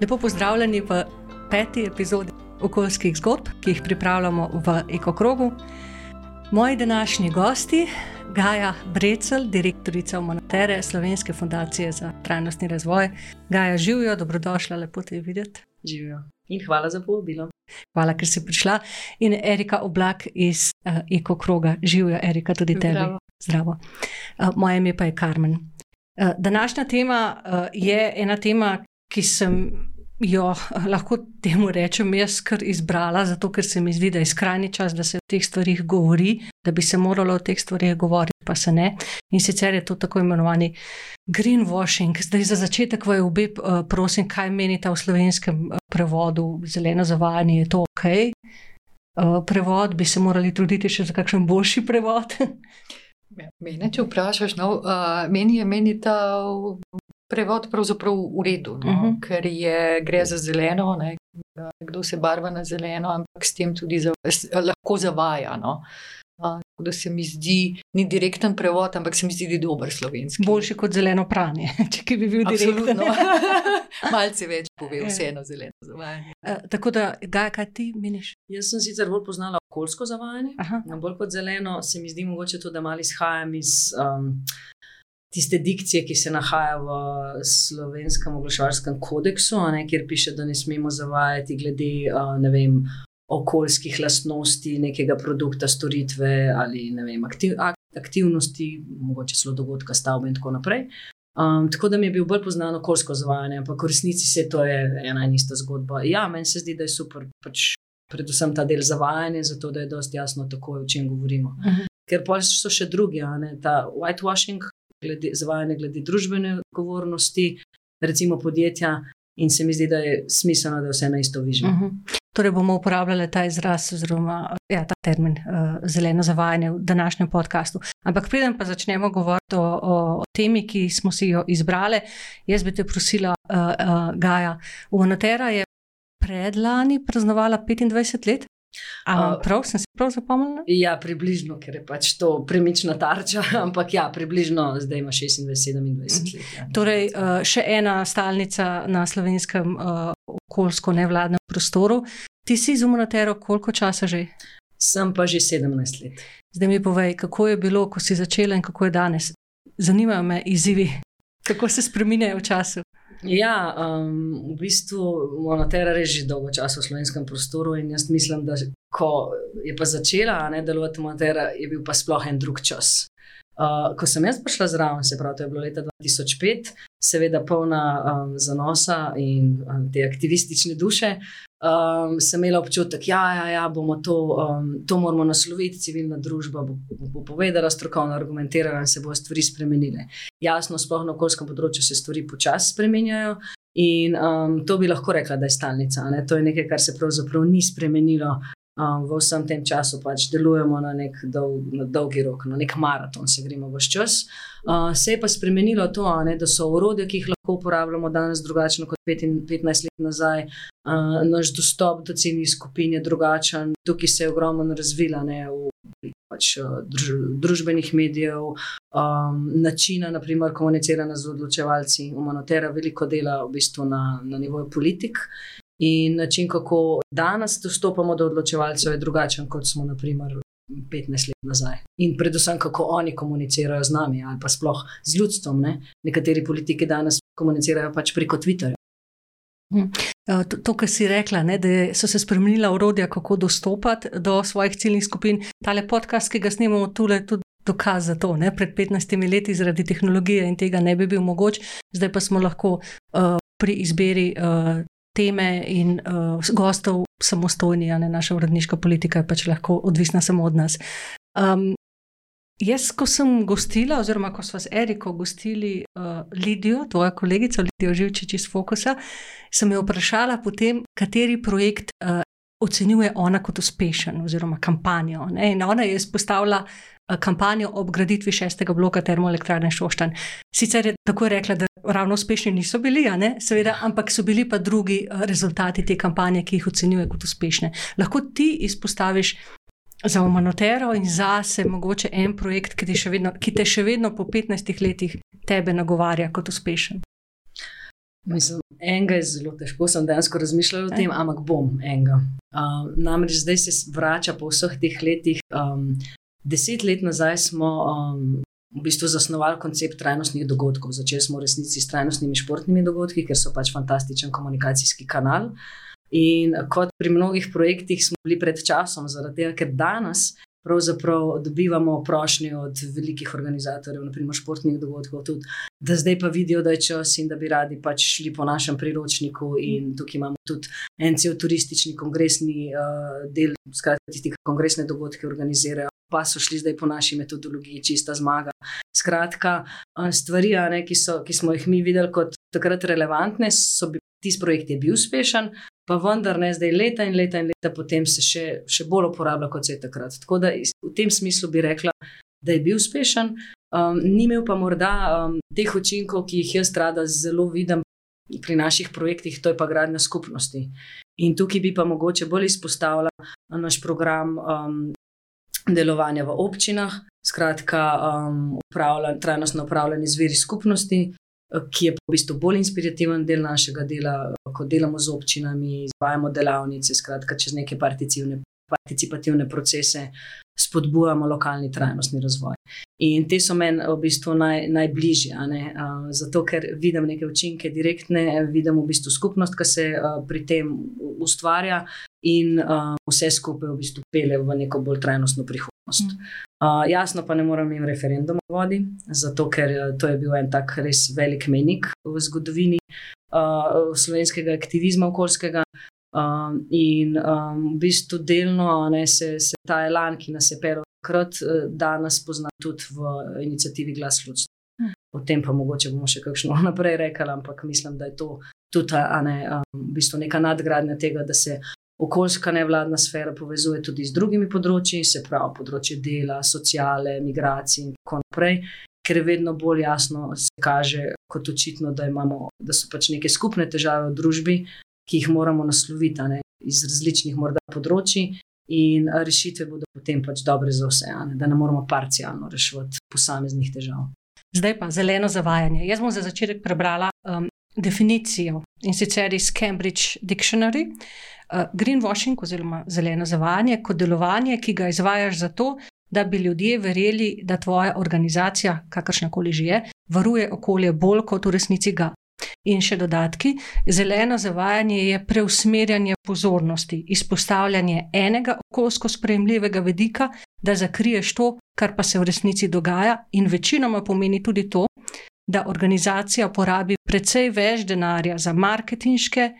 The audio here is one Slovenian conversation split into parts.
Lepo pozdravljeni v peti epizodi okoljskih zgodb, ki jih pripravljamo v Ekokrogu. Moji današnji gosti, Gaja Brecel, direktorica Monotere Slovenske fundacije za trajnostni razvoj. Gaja, živijo, dobrodošla, lepo te videti. Živijo. In hvala za povabilo. Hvala, ker si prišla. In Erika Oblak iz uh, Ekokroga, živijo, Erika, tudi tebi. Zdravo. Zdravo. Uh, moje ime pa je Karmen. Uh, današnja tema uh, je ena tema, ki sem jo eh, lahko temu rečem jaz kar izbrala, zato ker se mi zdi, da je skrajni čas, da se o teh stvarih govori, da bi se moralo o teh stvarih govoriti, pa se ne. In sicer je to tako imenovani greenwashing. Zdaj za začetek vaju obe uh, prosim, kaj menite v slovenskem uh, prevodu, zeleno zavajanje, je to ok. Uh, prevod bi se morali truditi še za kakšen boljši prevod. Mene, če vprašaš, no, uh, meni je meni ta prevod pravzaprav v redu, no, uh Mhm. -huh. ker je, gre za zeleno, ne, kdo se barva na zeleno, ampak s tem tudi za, lahko zavaja. No. Uh, tako da se mi zdi, ni direkten prevod, ampak se mi zdi, da je dober slovenski. Boljši kot zeleno pranje, če bi bil direktno. Absolutno. Malce več pove, Ja. vseeno zeleno zavajanje. Uh, tako da, Gaja, kaj ti meniš? Jaz sem sicer bolj poznala okoljsko zavajanje, Aha. bolj kot zeleno, se mi zdi mogoče to, da malo izhajam iz um, tiste dikcije, ki se nahaja v slovenskem oglaševalskem kodeksu, ne, kjer piše, da ne smemo zavajati glede uh, ne vem, okoljskih lastnosti nekega produkta, storitve ali vem, aktiv, ak, aktivnosti, mogoče celo dogodka, stavbe in tako naprej. Um, tako da mi je bil bolj poznan okoljsko zavajanje, ampak v resnici se to je ena in ista zgodba. Ja, meni se zdi, da je super, pač predvsem ta del zavajanja, zato da je dosti jasno, tako o čem govorimo. Mhm. Ker pa so še drugi, ne ta whitewashing, glede, zavajanje glede družbene odgovornosti, recimo podjetja, in se mi zdi, da je smiselno, da vse na isto vižemo. Uh -huh. Torej bomo uporabljali ta izraz, oziroma ja, ta termin uh, zeleno zavajanje v današnjem podkastu. Ampak preden pa začnemo govoriti o, o, o temi, ki smo si jo izbrali, jaz bi te prosila, uh, uh, Gaja. Unotera je predlani praznovala 25 let. Uh, prav, sem si prav zapomnila? Ja, približno, ker je pač to premična tarča, ampak ja, približno zdaj ima 26-27 let. Ja. Torej, uh, še ena stalnica na slovenskem uh, okoljsko nevladnem prostoru. Ti si z Unotero koliko časa že? Sem pa že 17 let. Zdaj mi povej, kako je bilo, ko si začela in kako je danes. Zanimajo me izzivi, kako se spremenjajo v času. Ja, um, v bistvu Monotera res že dolgo časa v slovenskem prostoru in jaz mislim, da ko je pa začela ne, delovati Monotera, je bil pa sploh en drug čas. Uh, ko sem jaz prišla zraven, se pravi, to je bilo leta 2005, seveda polna um, zanosa in um, te aktivistične duše, um, sem imela občutek, da ja, ja, ja, bomo to, um, to moramo nasloviti, civilna družba bo, bo, bo povedala, strokovno argumentirala in se bodo stvari spremenile. Jasno, sploh na okoljskem področju se stvari počasi spremenjajo. In um, to bi lahko rekla, da je stalnica. Ne? To je nekaj, kar se pravzaprav ni spremenilo um, v vsem tem času, pač delujemo na nek dolg, na dolgi rok, na nek maraton, se gremo vse čas. Uh, se je pa spremenilo to, ne, da so urodja, ki jih lahko uporabljamo danes, drugačne kot 15 let nazaj. Uh, naš dostop do ciljnih skupin je drugačen, tukaj se je ogromno razvila ne, v pač, druž, družbenih medijev, um, načina, naprimer, komuniciranja z odločevalci. Umanotera veliko dela v bistvu na, na nivoju politik. In način, kako danes dostopamo do odločevalcev, je drugačen, kot smo, naprimer, 15 let nazaj. In predvsem, kako oni komunicirajo z nami ali pa sploh z ljudstvom. Ne? Nekateri politiki danes komunicirajo pač preko Twitterja. Uh, To, to kar si rekla, ne, da so se spremenila urodja, kako dostopati do svojih ciljnih skupin. Tale podcast, ki ga snimamo tukaj, je tudi dokaz za to. Ne. Pred 15 leti zaradi tehnologije in tega ne bi bil mogoč, zdaj pa smo lahko uh, pri izbiri uh, teme in uh, gostov samostojni, a ne naša uredniška politika je pač lahko odvisna samo od nas. Um, Jaz, ko sem gostila, oziroma ko smo s Eriko gostili uh, Lidijo, tvojo kolegico Lidijo Živčič iz Fokusa, sem jo vprašala potem, kateri projekt uh, ocenjuje ona kot uspešen, oziroma kampanjo. Ne? In ona je izpostavila uh, kampanjo ob graditvi šestega bloka termoelektrarne Šoštan. Sicer je tako rekla, da ravno uspešni niso bili, seveda, ampak so bili pa drugi uh, rezultati te kampanje, ki jih ocenjuje kot uspešne. Lahko ti izpostaviš za Omanotero in zase mogoče en projekt, ki te še vedno, ki te še vedno po 15 letih tebe nagovarja kot uspešen? Mislim, enega je zelo težko, sem dejansko razmišljala o tem, ampak bom enega. Um, namreč zdaj se vrača po vseh teh letih. Um, deset let nazaj smo um, v bistvu zasnovali koncept trajnostnih dogodkov. Začeli smo v resnici s trajnostnimi športnimi dogodki, ker so pač fantastičen komunikacijski kanal. In kot pri mnogih projektih smo bili pred časom, zaradi tega, ker danes pravzaprav dobivamo prošnje od velikih organizatorjev, naprimer športnih dogodkov, tudi, da zdaj pa vidijo, da je čas in da bi radi pač šli po našem priročniku. In tukaj imamo tudi en cel turistični kongresni uh, del, skratka, tisti, ki kongresne dogodke organizirajo. Pa so šli zdaj po naši metodologiji, čista zmaga. Skratka, eh, stvari, ne, ki, so, ki smo jih mi videli kot takrat relevantne, so bili. Tisti projekt je bil uspešen, pa vendar ne zdaj leta in leta in leta, potem se še, še bolj uporablja kot se je takrat. Tako da v tem smislu bi rekla, da je bil uspešen, um, ni imel pa morda um, teh učinkov, ki jih jaz rada zelo vidim pri naših projektih, to je pa gradnja skupnosti. In tukaj bi pa mogoče bolj izpostavila naš program um, delovanja v občinah, skratka, um, upravljan, trajnostno upravljanje zveri skupnosti, ki je v bistvu bolj inspirativen del našega dela, ko delamo z občinami, izvajamo delavnice, skratka, čez neke participativne procese spodbujamo lokalni trajnostni razvoj. In te so meni v bistvu naj, najbližje, uh, zato ker vidim neke učinke direktne, vidim v bistvu skupnost, ki se uh, pri tem ustvarja in uh, vse skupaj v bistvu pele v neko bolj trajnostno prihodnost. Mm. Uh, jasno pa ne morem jim referendum voditi, zato ker uh, to je bil en tak res velik menik v zgodovini uh, slovenskega aktivizma okoljskega. Um, in um, v bistvu delno ne, se, se ta elan, ki nas je pel takrat, danes pozna tudi v inicijativi Glas ljudstva. Hm. O tem pa mogoče bomo še kakšno naprej rekli, ampak mislim, da je to tudi ne, um, v bistvu neka nadgradnja tega, da se okoljska nevladna sfera povezuje tudi z drugimi področji, se pravi področje dela, sociale, migracij in tako naprej, ker je vedno bolj jasno, se kaže kot očitno, da, imamo, da so pač neke skupne težave v družbi, ki jih moramo nasloviti ne, iz različnih morda področji. In rešitve bodo potem pač dobre za vse, ne? da ne moramo parcialno reševati posameznih težav. Zdaj pa zeleno zavajanje. Jaz bom za začetek prebrala um, definicijo in sicer iz Cambridge Dictionary. Greenwashing oziroma zeleno zavajanje kot delovanje, ki ga izvajaš zato, da bi ljudje verjeli, da tvoja organizacija, kakršna koli že je, varuje okolje bolj kot v resnici ga. In še dodatki. Zeleno zavajanje je preusmerjanje pozornosti, izpostavljanje enega okoljsko sprejemljivega vedika, da zakriješ to, kar pa se v resnici dogaja, in večinoma pomeni tudi to, da organizacija porabi precej več denarja za marketinške,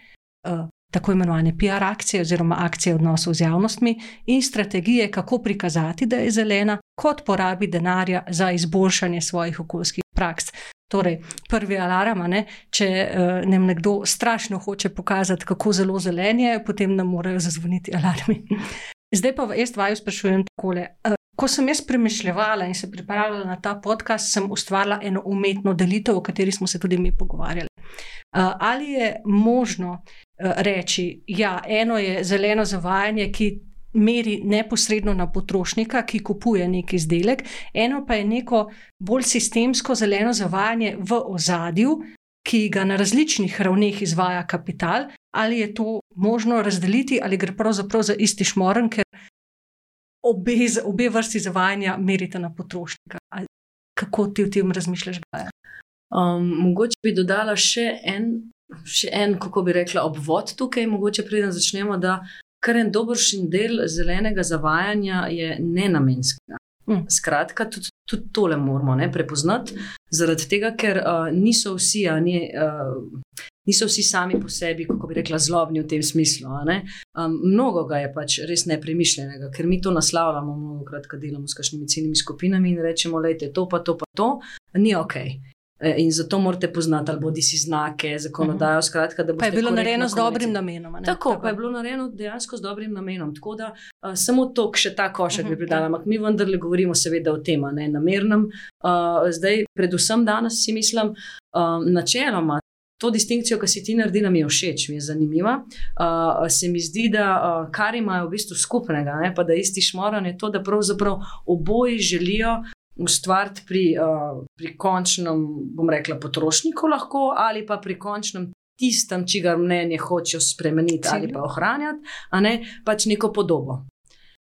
uh, tako imenovane PR akcije oziroma akcije odnosov z javnostmi in strategije, kako prikazati, da je zelena, kot porabi denarja za izboljšanje svojih okoljskih praks. Torej, prvi alarm, ne? če uh, nam nekdo strašno hoče pokazati, kako zelo zelen je, potem nam morajo zazvoniti alarmi. Zdaj pa jaz vaju sprašujem takole. Uh, Ko sem jaz premišljala in se pripravljala na ta podcast, sem ustvarila eno umetno delitev, o kateri smo se tudi mi pogovarjali. Ali je možno reči, da ja, eno je zeleno zavajanje, ki meri neposredno na potrošnika, ki kupuje neki izdelek, eno pa je neko bolj sistemsko zeleno zavajanje v ozadju, ki ga na različnih ravneh izvaja kapital. Ali je to možno razdeliti, ali gre pravzaprav za isti šmoren, ker obe, obe vrsti zavajanja merite na potrošnika. Kako ti v tem razmišljaš? Um, mogoče bi dodala še en, še en, kako bi rekla, obvod tukaj, mogoče preden začnemo, da kar en dobršen del zelenega zavajanja je nenamenskega. Mm. Skratka, tudi, tudi tole moramo ne, prepoznati, zaradi tega, ker uh, niso vsi, ni, uh, niso vsi sami po sebi, kako bi rekla, zlobni v tem smislu. Um, mnogo ga je pač res nepremišljenega, ker mi to naslavljamo, mnogo krat, ko delamo s kakšnimi ciljnimi skupinami in rečemo, da je to, pa to, pa to, ni ok. E, in zato morate poznati, ali bodi si znake, zakonodajo. Mhm. Skratka, pa je bilo narejeno z dobrim namenom. Tako, tako, pa je bilo narejeno dejansko z dobrim namenom. Tako da uh, samo to, še ta košek bi mhm, pridala. Ampak mi vendarle govorimo, seveda, o tem, ne namernem. Uh, zdaj, predvsem danes si mislim, uh, načeloma. To distinkcijo, ki si ti naredila, mi je všeč, mi je zanimiva. Uh, se mi zdi, da uh, kar imajo v bistvu skupnega, ne, pa da isti šmoran je to, da pravzaprav oboji želijo ustvariti pri, uh, pri končnem, bom rekla, potrošniku, lahko, ali pa pri končnem tistem, čigar mnenje hočejo spremeniti ali pa ohranjati, a ne pač neko podobo.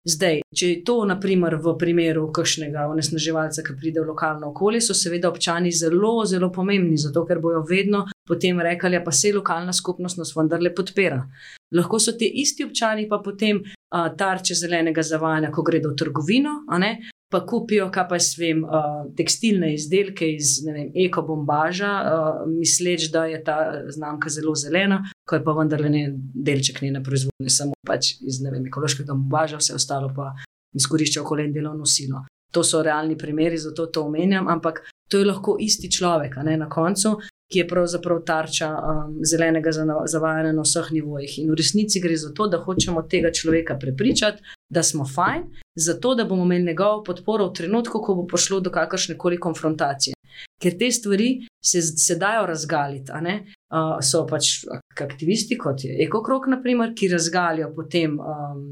Zdaj, če je to, naprimer, v primeru kakšnega onesnaževalca, ki pride v lokalno okolje, so seveda občani zelo, zelo pomembni, zato ker bojo vedno potem rekli, da pa se lokalna skupnost nas vendarle podpira. Lahko so ti isti občani pa potem a, tarče zelenega zavajanja, ko gredo v trgovino, pa kupijo, kaj pa jaz vem, uh, tekstilne izdelke iz ekobombaža, uh, misleč, da je ta znamka zelo zelena, ko je pa vendarle ne delček njene proizvodnje, samo pač iz vem, ekološkega bombaža, vse ostalo pa izkorišča okolje in delovno silo. To so realni primeri, zato to omenjam, ampak to je lahko isti človek, ne na koncu, ki je pravzaprav tarča um, zelenega zavajanja na vseh nivojih. In v resnici gre za to, da hočemo tega človeka prepričati, da smo fajn, zato da bomo imeli njegovo podporo v trenutku, ko bo prišlo do kakršne koli konfrontacije. Ker te stvari se, se dajo razgaliti. Uh, so pač aktivisti, kot je Ekokrok, naprimer, ki razgalijo potem um,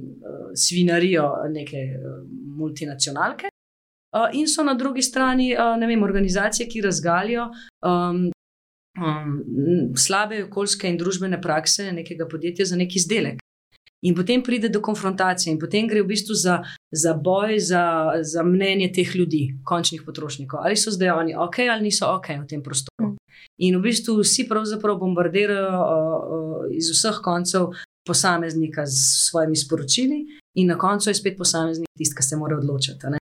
svinarijo neke uh, multinacionalke. Uh, in so na drugi strani uh, vem, organizacije, ki razgalijo um, um, slabe okoljske in družbene prakse nekega podjetja za neki izdelek. In potem pride do konfrontacije, in potem gre v bistvu za, za boj, za, za mnenje teh ljudi, končnih potrošnikov. Ali so zdaj oni ok, ali niso ok v tem prostoru. Mm. In v bistvu vsi pravzaprav bombardirajo uh, uh, iz vseh koncev posameznika s svojimi sporočili, in na koncu je spet posameznik tisti, ki se mora odločiti. Ne?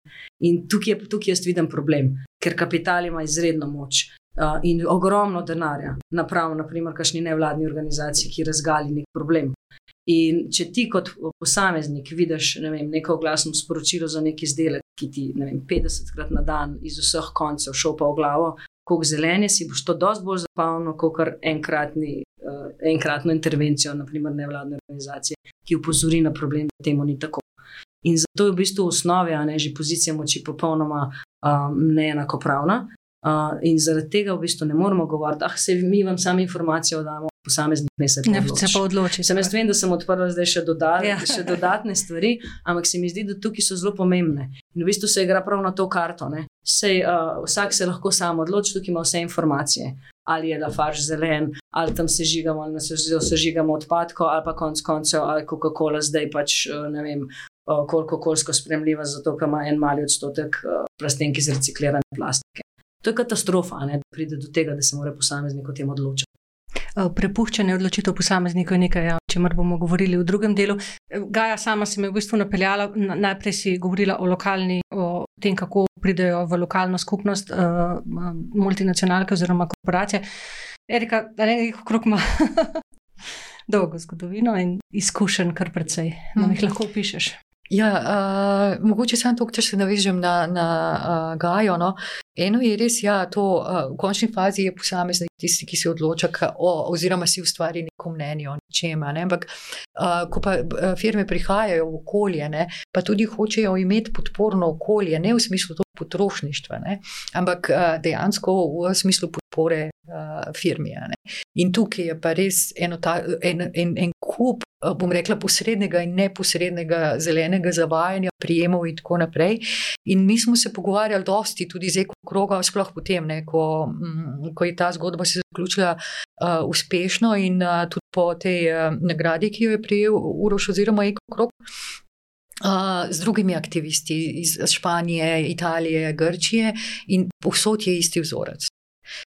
In tukaj, tukaj jaz vidim problem, ker kapital ima izredno moč uh, in ogromno denarja, naprav, naprimer, kakšni nevladni organizaciji, ki razgali nek problem. In če ti kot posameznik vidiš ne vem, neko glasno sporočilo za neki izdelek, ki ti ne vem, 50krat na dan iz vseh koncev šopa v glavo, koliko zelenje si boš to dosti bolj zapavno, kot kar enkratni. Uh, enkratno intervencijo, naprimer, nevladne organizacije, ki upozori na problem, da temu ni tako. In zato je v bistvu v osnovi, a ne že pozicija moči, popolnoma um, neenakopravna. Uh, in zaradi tega v bistvu ne moremo govoriti, da ah, se mi vam samo informacijo damo, posameznik ne se ne odloči. Se pa odloči. Sem jaz vem, da sem odprla zdaj še, dodal, ja. še dodatne stvari, ampak se mi zdi, da tukaj so zelo pomembne. In v bistvu se igra prav na to karto. Sej, uh, vsak se lahko sam odloči, tukaj ima vse informacije. Ali je lafarž zelen, ali tam se žigamo, ali se sežigamo odpadkov, ali pa konc koncev, ali Coca-Cola zdaj pač ne vem. Koliko okoljsko spremljiva, zato ima en mali odstotek plastenk iz reciklirane plastike. To je katastrofa, ne, da pride do tega, da se mora posameznik o tem odločiti. Eh, prepuščanje odločitev posameznikov je nekaj, ja, o čemer bomo govorili v drugem delu. Eh, Gaja sama se mi je v bistvu napeljala, najprej si govorila o lokalni, o tem, kako pridejo v lokalno skupnost uh, multinacionalke oziroma korporacije. Erika, da ne nekaj okrog ima dolgo zgodovino in izkušen kar precej, da jih lahko opišeš. Ja, uh, mogoče samo to, če se navežem na, na uh, Gajo. No. Eno je res, da ja, uh, v končni fazi je posameznik tisti, ki se odloča, o, oziroma si ustvari neko mnenje o čem. Ne. Ampak, uh, ko pa firme prihajajo v okolje, ne, pa tudi hočejo imeti podporno okolje, ne v smislu potrošništva, ne, ampak uh, dejansko v smislu podpore uh, firmi. In tukaj je pa res ta, en, en, en kup bom rekla, posrednega in neposrednega zelenega zavajanja, prijemov in tako naprej. In mi smo se pogovarjali dosti tudi z ekokroga, sploh potem, ne, ko, mm, ko je ta zgodba se zaključila uh, uspešno in uh, tudi po tej uh, nagradi, ki jo je prijel Uroš oziroma ekokrog. Uh, z drugimi aktivisti iz Španije, Italije, Grčije, in povsod je isti vzorec.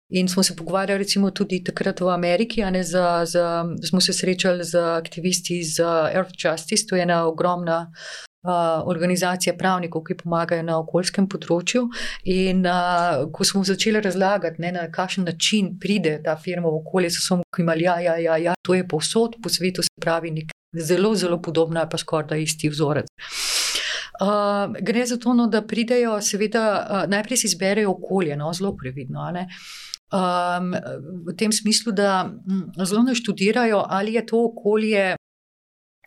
In smo se pogovarjali, recimo, tudi takrat v Ameriki, ne, za, za, smo se srečali z aktivisti iz Earth Justice, to je ena ogromna. Uh, organizacije pravnikov, ki pomagajo na okoljskem področju. In uh, ko smo začeli razlagati, ne, na kakšen način pride ta firma v okolje, so samo imeli, ja, ja, ja, ja, to je povsod po svetu, se pravi, nek zelo, zelo podobna, pa skoraj da isti vzorec. Uh, gre za to, no, da pridejo, seveda, uh, najprej si izberejo okolje, no, zelo previdno. Um, v tem smislu, da m, zelo ne študirajo, ali je to okolje.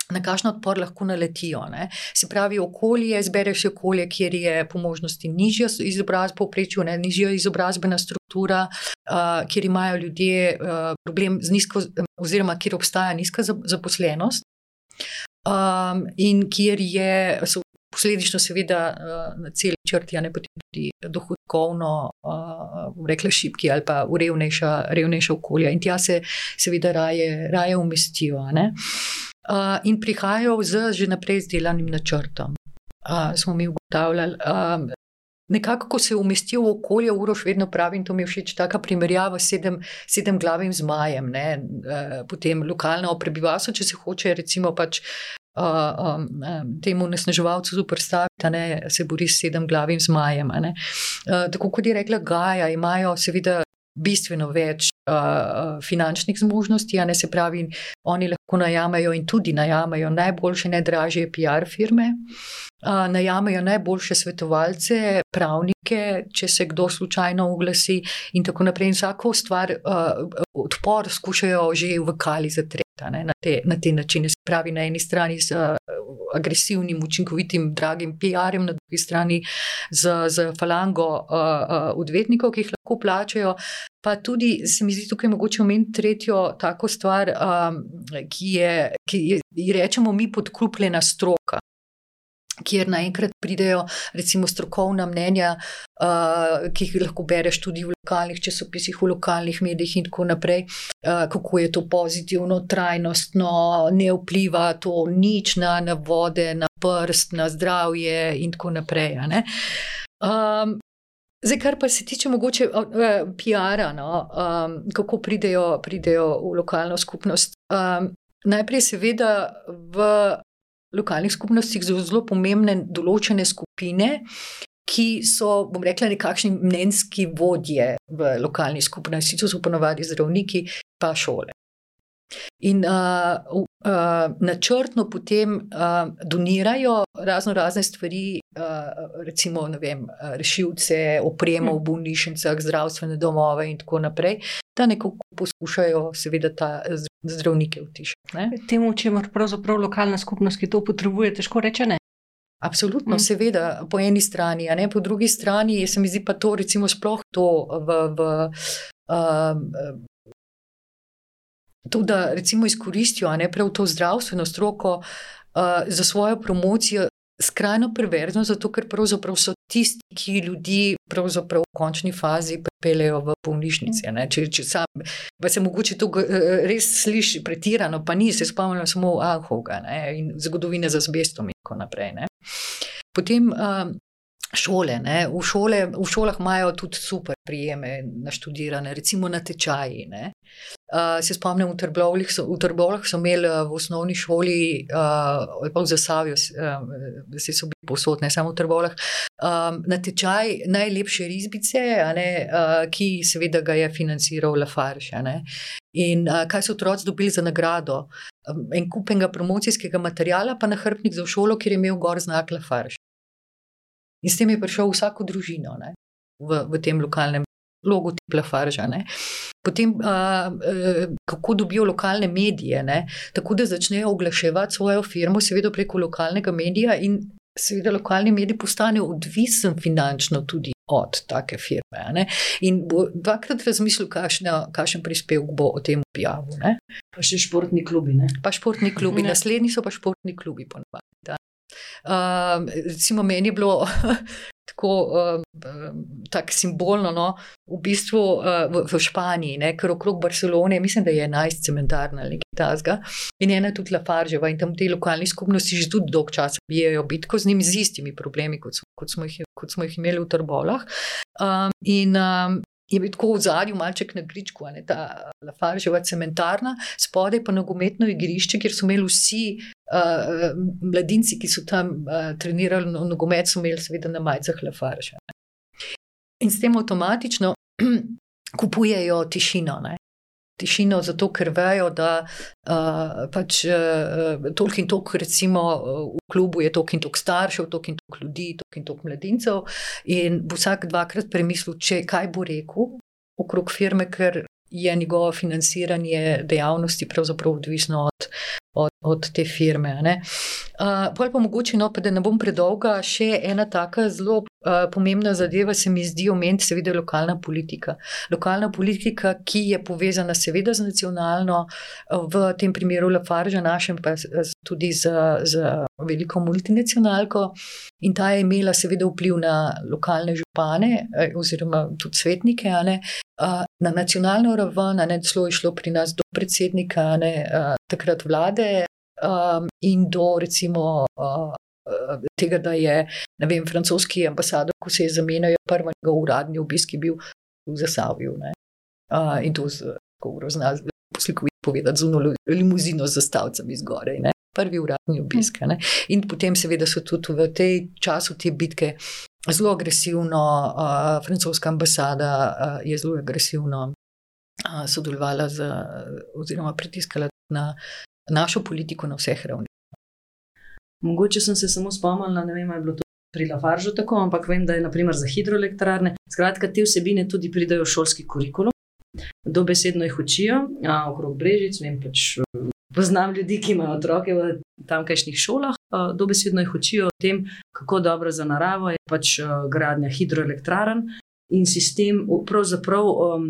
Na kakšen odpor lahko naletijo. Ne? Se pravi, okolje, zbereš okolje, kjer je po možnosti nižja izobrazba, povprečju, nižja izobrazbena struktura, uh, kjer imajo ljudje uh, problem z nizko, oziroma kjer obstaja nizka zaposlenost, um, in kjer je, so posledično, seveda, uh, na celi črti, a ne potem tudi dohodkovno, uh, rekla šipki ali pa v revnejša, revnejša okolja. In tja se, seveda, raje, raje umestijo. Uh, in prihajajo z že naprej izdelanim načrtom. Smo mi ugotavljali, nekako, ko se umestijo v okolje, uroš vedno pravi, in to mi je všeč, taka primerjava s sedem, sedem glavim zmajem, ne, potem lokalno prebivalstvo, če se hoče, recimo pač. Uh, um, um, temu nesnaževalcu zoprstaviti, da se bori s sedem glavim zmajem. Uh, tako kot je rekla Gaja, imajo seveda bistveno več uh, finančnih zmožnosti, a ne se pravi, oni lahko najamejo in tudi najamejo najboljše, najdražje PR firme, uh, najamejo najboljše svetovalce, pravnike, če se kdo slučajno oglasi in tako naprej. In vsako stvar, uh, odpor, skušajo že v kali zatreti na te, na te načine. Se pravi, na eni strani z uh, agresivnim, učinkovitim, dragim PR-jem, na drugi strani z, z falango uh, uh, odvetnikov, ki jih lahko plačajo. Pa tudi se mi zdi tukaj mogoče omeniti tretjo tako stvar, um, ki je, ki je, rečemo, mi podkrupljena stroka kjer naenkrat pridejo, recimo, strokovna mnenja, uh, ki jih lahko bereš tudi v lokalnih časopisih, v lokalnih medijih, in tako naprej, uh, kako je to pozitivno, trajnostno, ne vpliva to nič na, na vode, na prst, na zdravje, in tako naprej. Um, zdaj, kar pa se tiče mogoče uh, PR-a, no, um, kako pridejo, pridejo v lokalno skupnost. Um, najprej, seveda, v lokalnih skupnostih zelo, zelo pomembne določene skupine, ki so, bom rekla, nekakšni mnenjski vodje v lokalni skupnosti, so ponovadi zdravniki, pa šole. In uh, uh, načrtno potem uh, donirajo razno razne stvari, uh, recimo vem, rešilce, opremo v bolnišnicah, zdravstvene domove in tako naprej, da nekako poskušajo, seveda, ta zdravnike utišati. Temu, če ima pravzaprav lokalna skupnost, ki to potrebuje, težko reče ne. Absolutno, mm. seveda, po eni strani, a ne po drugi strani, se mi zdi pa to, recimo, sploh to v. v uh, To, da recimo izkoristijo ne prav to zdravstveno stroko uh, za svojo promocijo, skrajno perverzno, zato ker pravzaprav so tisti, ki ljudi v končni fazi pripeljejo v bolnišnice. Če, če sam, se mogoče to eh, res sliši pretirano, pa ni, se spomnim samo Alhoga in zgodovine z azbestom in tako naprej. Ne. Potem um, šole, v, šole. V šolah imajo tudi super prijeme na študiranje, recimo na tečaji. Ne. Uh, se spomnim, v Trbovljah so, so imeli v osnovni šoli, uh, ali pa v Zasavju, uh, se so bili posod, ne samo v Trbovljah, um, na tečaj najlepše risbice, ne, uh, ki seveda ga je financiral Lafarge. In uh, kaj so otroci dobili za nagrado? Um, en kupenega promocijskega materijala, pa nahrbnik za šolo, kjer je imel gor znak Lafarge. In s tem je prišel vsako družino ne, v, v tem lokalnem logotipu Lafarge. Potem, a, a, kako dobijo lokalne medije, ne? tako da začnejo oglaševati svojo firmo, seveda preko lokalnega medija, in seveda lokalni mediji postanejo odvisen finančno tudi od take firme. Ne? In bo dvakrat razmislil, kakšen prispevek bo o tem objavil. Ne? Pa še športni klubi. Ne? Pa športni klubi, naslednji so pa športni klubi. Ponovadi, Uh, recimo, meni je bilo tako uh, simbolno, no, v bistvu uh, v, v Španiji, ne, ker okrog Barcelone, mislim, da je 11 cementarna ali nekaj tasga, in ena tudi Lafarževa, in tam te lokalne skupnosti že tudi dolgo časa bijajo bitko z njimi, z istimi problemi, kot, so, kot, smo, jih, kot smo jih imeli v Trbolah. Um, in um, je bil tako v zadju, malček na gričku, ne, ta Lafarževa cementarna, spodaj pa nogometno igrišče, kjer so imeli vsi uh, mladinci, ki so tam uh, trenirali no, nogomet, so imeli seveda na majcah Lafarže. In s tem avtomatično kupujejo tišino. Ne. Tišino, zato ker vejo, da uh, pač uh, toliko in toliko, recimo v klubu je toliko in toliko staršev, toliko in toliko ljudi, toliko in toliko mladincev. In vsak dvakrat premislil, če kaj bo rekel okrog firme, ker je njegovo financiranje dejavnosti pravzaprav odvisno od, od, od te firme. Uh, pa pa mogoče, no, pa da ne bom predolga, še ena taka zelo Uh, pomembna zadeva se mi zdi omeniti, seveda, lokalna politika. Lokalna politika, ki je povezana, seveda, z nacionalno, v tem primeru Lafarge, našem pa tudi z, z veliko multinacionalko, in ta je imela, seveda, vpliv na lokalne župane oziroma tudi svetnike. Uh, na nacionalno raven, ne celo je šlo pri nas do predsednika, ne, takrat vlade. Um, in do, recimo, uh, tega, da je vem, francoski ambasador, ko se je zamenjal, prvi njegov uradni obisk je bil v Zasavju. Uh, in to z grozna, poslikovit povedati, z uno limuzino z zastavcami zgoraj. Ne? Prvi uradni obisk. Ne? In potem, seveda, so tudi v tej času te bitke zelo agresivno, uh, francoska ambasada uh, je zelo agresivno uh, sodelovala z, oziroma pritiskala na našo politiko na vseh ravneh. Mogoče sem se samo spomnila, ne vem, ali je bilo to pri Lafaržu tako, ampak vem, da je naprimer za hidroelektrarne. Skratka, te vsebine tudi pridajo v šolski kurikulum, dobesedno jih učijo, a, okrog brežic, vem pač. Poznam ljudi, ki imajo otroke v tamkajšnjih šolah, dobesedno jih učijo o tem, kako dobro za naravo je pač gradnja hidroelektrarn in sistem, pravzaprav um,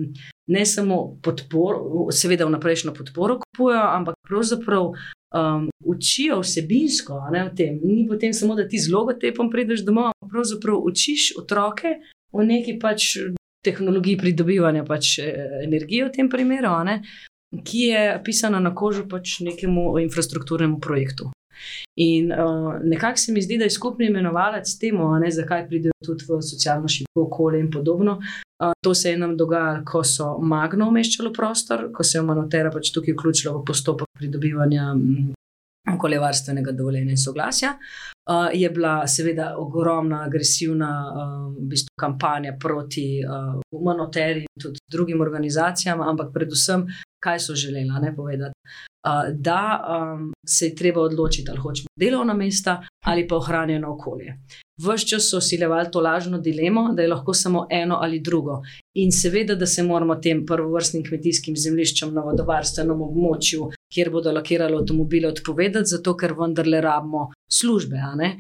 ne samo podporo, seveda vnaprejšnjo podporo kupujejo, ampak pravzaprav um, učijo vsebinsko ne, v tem. Ni potem samo, da ti z logotipom prideš domov, ampak pravzaprav učiš otroke v neki pač tehnologiji pridobivanja pač eh, energije v tem primeru, ne, ki je pisana na kožu pač nekemu infrastrukturnemu projektu. In uh, nekako se mi zdi, da je skupni imenovalec temu, ne, zakaj pridejo tudi v socialno šibko okolje in podobno. Uh, to se je nam dogajalo, ko so magno umeščali prostor, ko se je Manotera pač tukaj vključila v postopek pridobivanja okoljevarstvenega dovoljenja in soglasja. Uh, je bila seveda ogromna, agresivna uh, v bistvu kampanja proti uh, Manoteri in tudi drugim organizacijam, ampak predvsem, kaj so želeli ne, povedati. Uh, da um, se je treba odločiti, ali hočemo delovna mesta ali pa ohranjeno okolje. Vse čas so usiljevali to lažno dilemo, da je lahko samo eno ali drugo. In seveda, da se moramo tem prvovrstnim kmetijskim zemljiščem na vodovarstvenem območju, kjer bodo lakirali avtomobile, odpovedati, zato ker vendarle rabimo službe. E,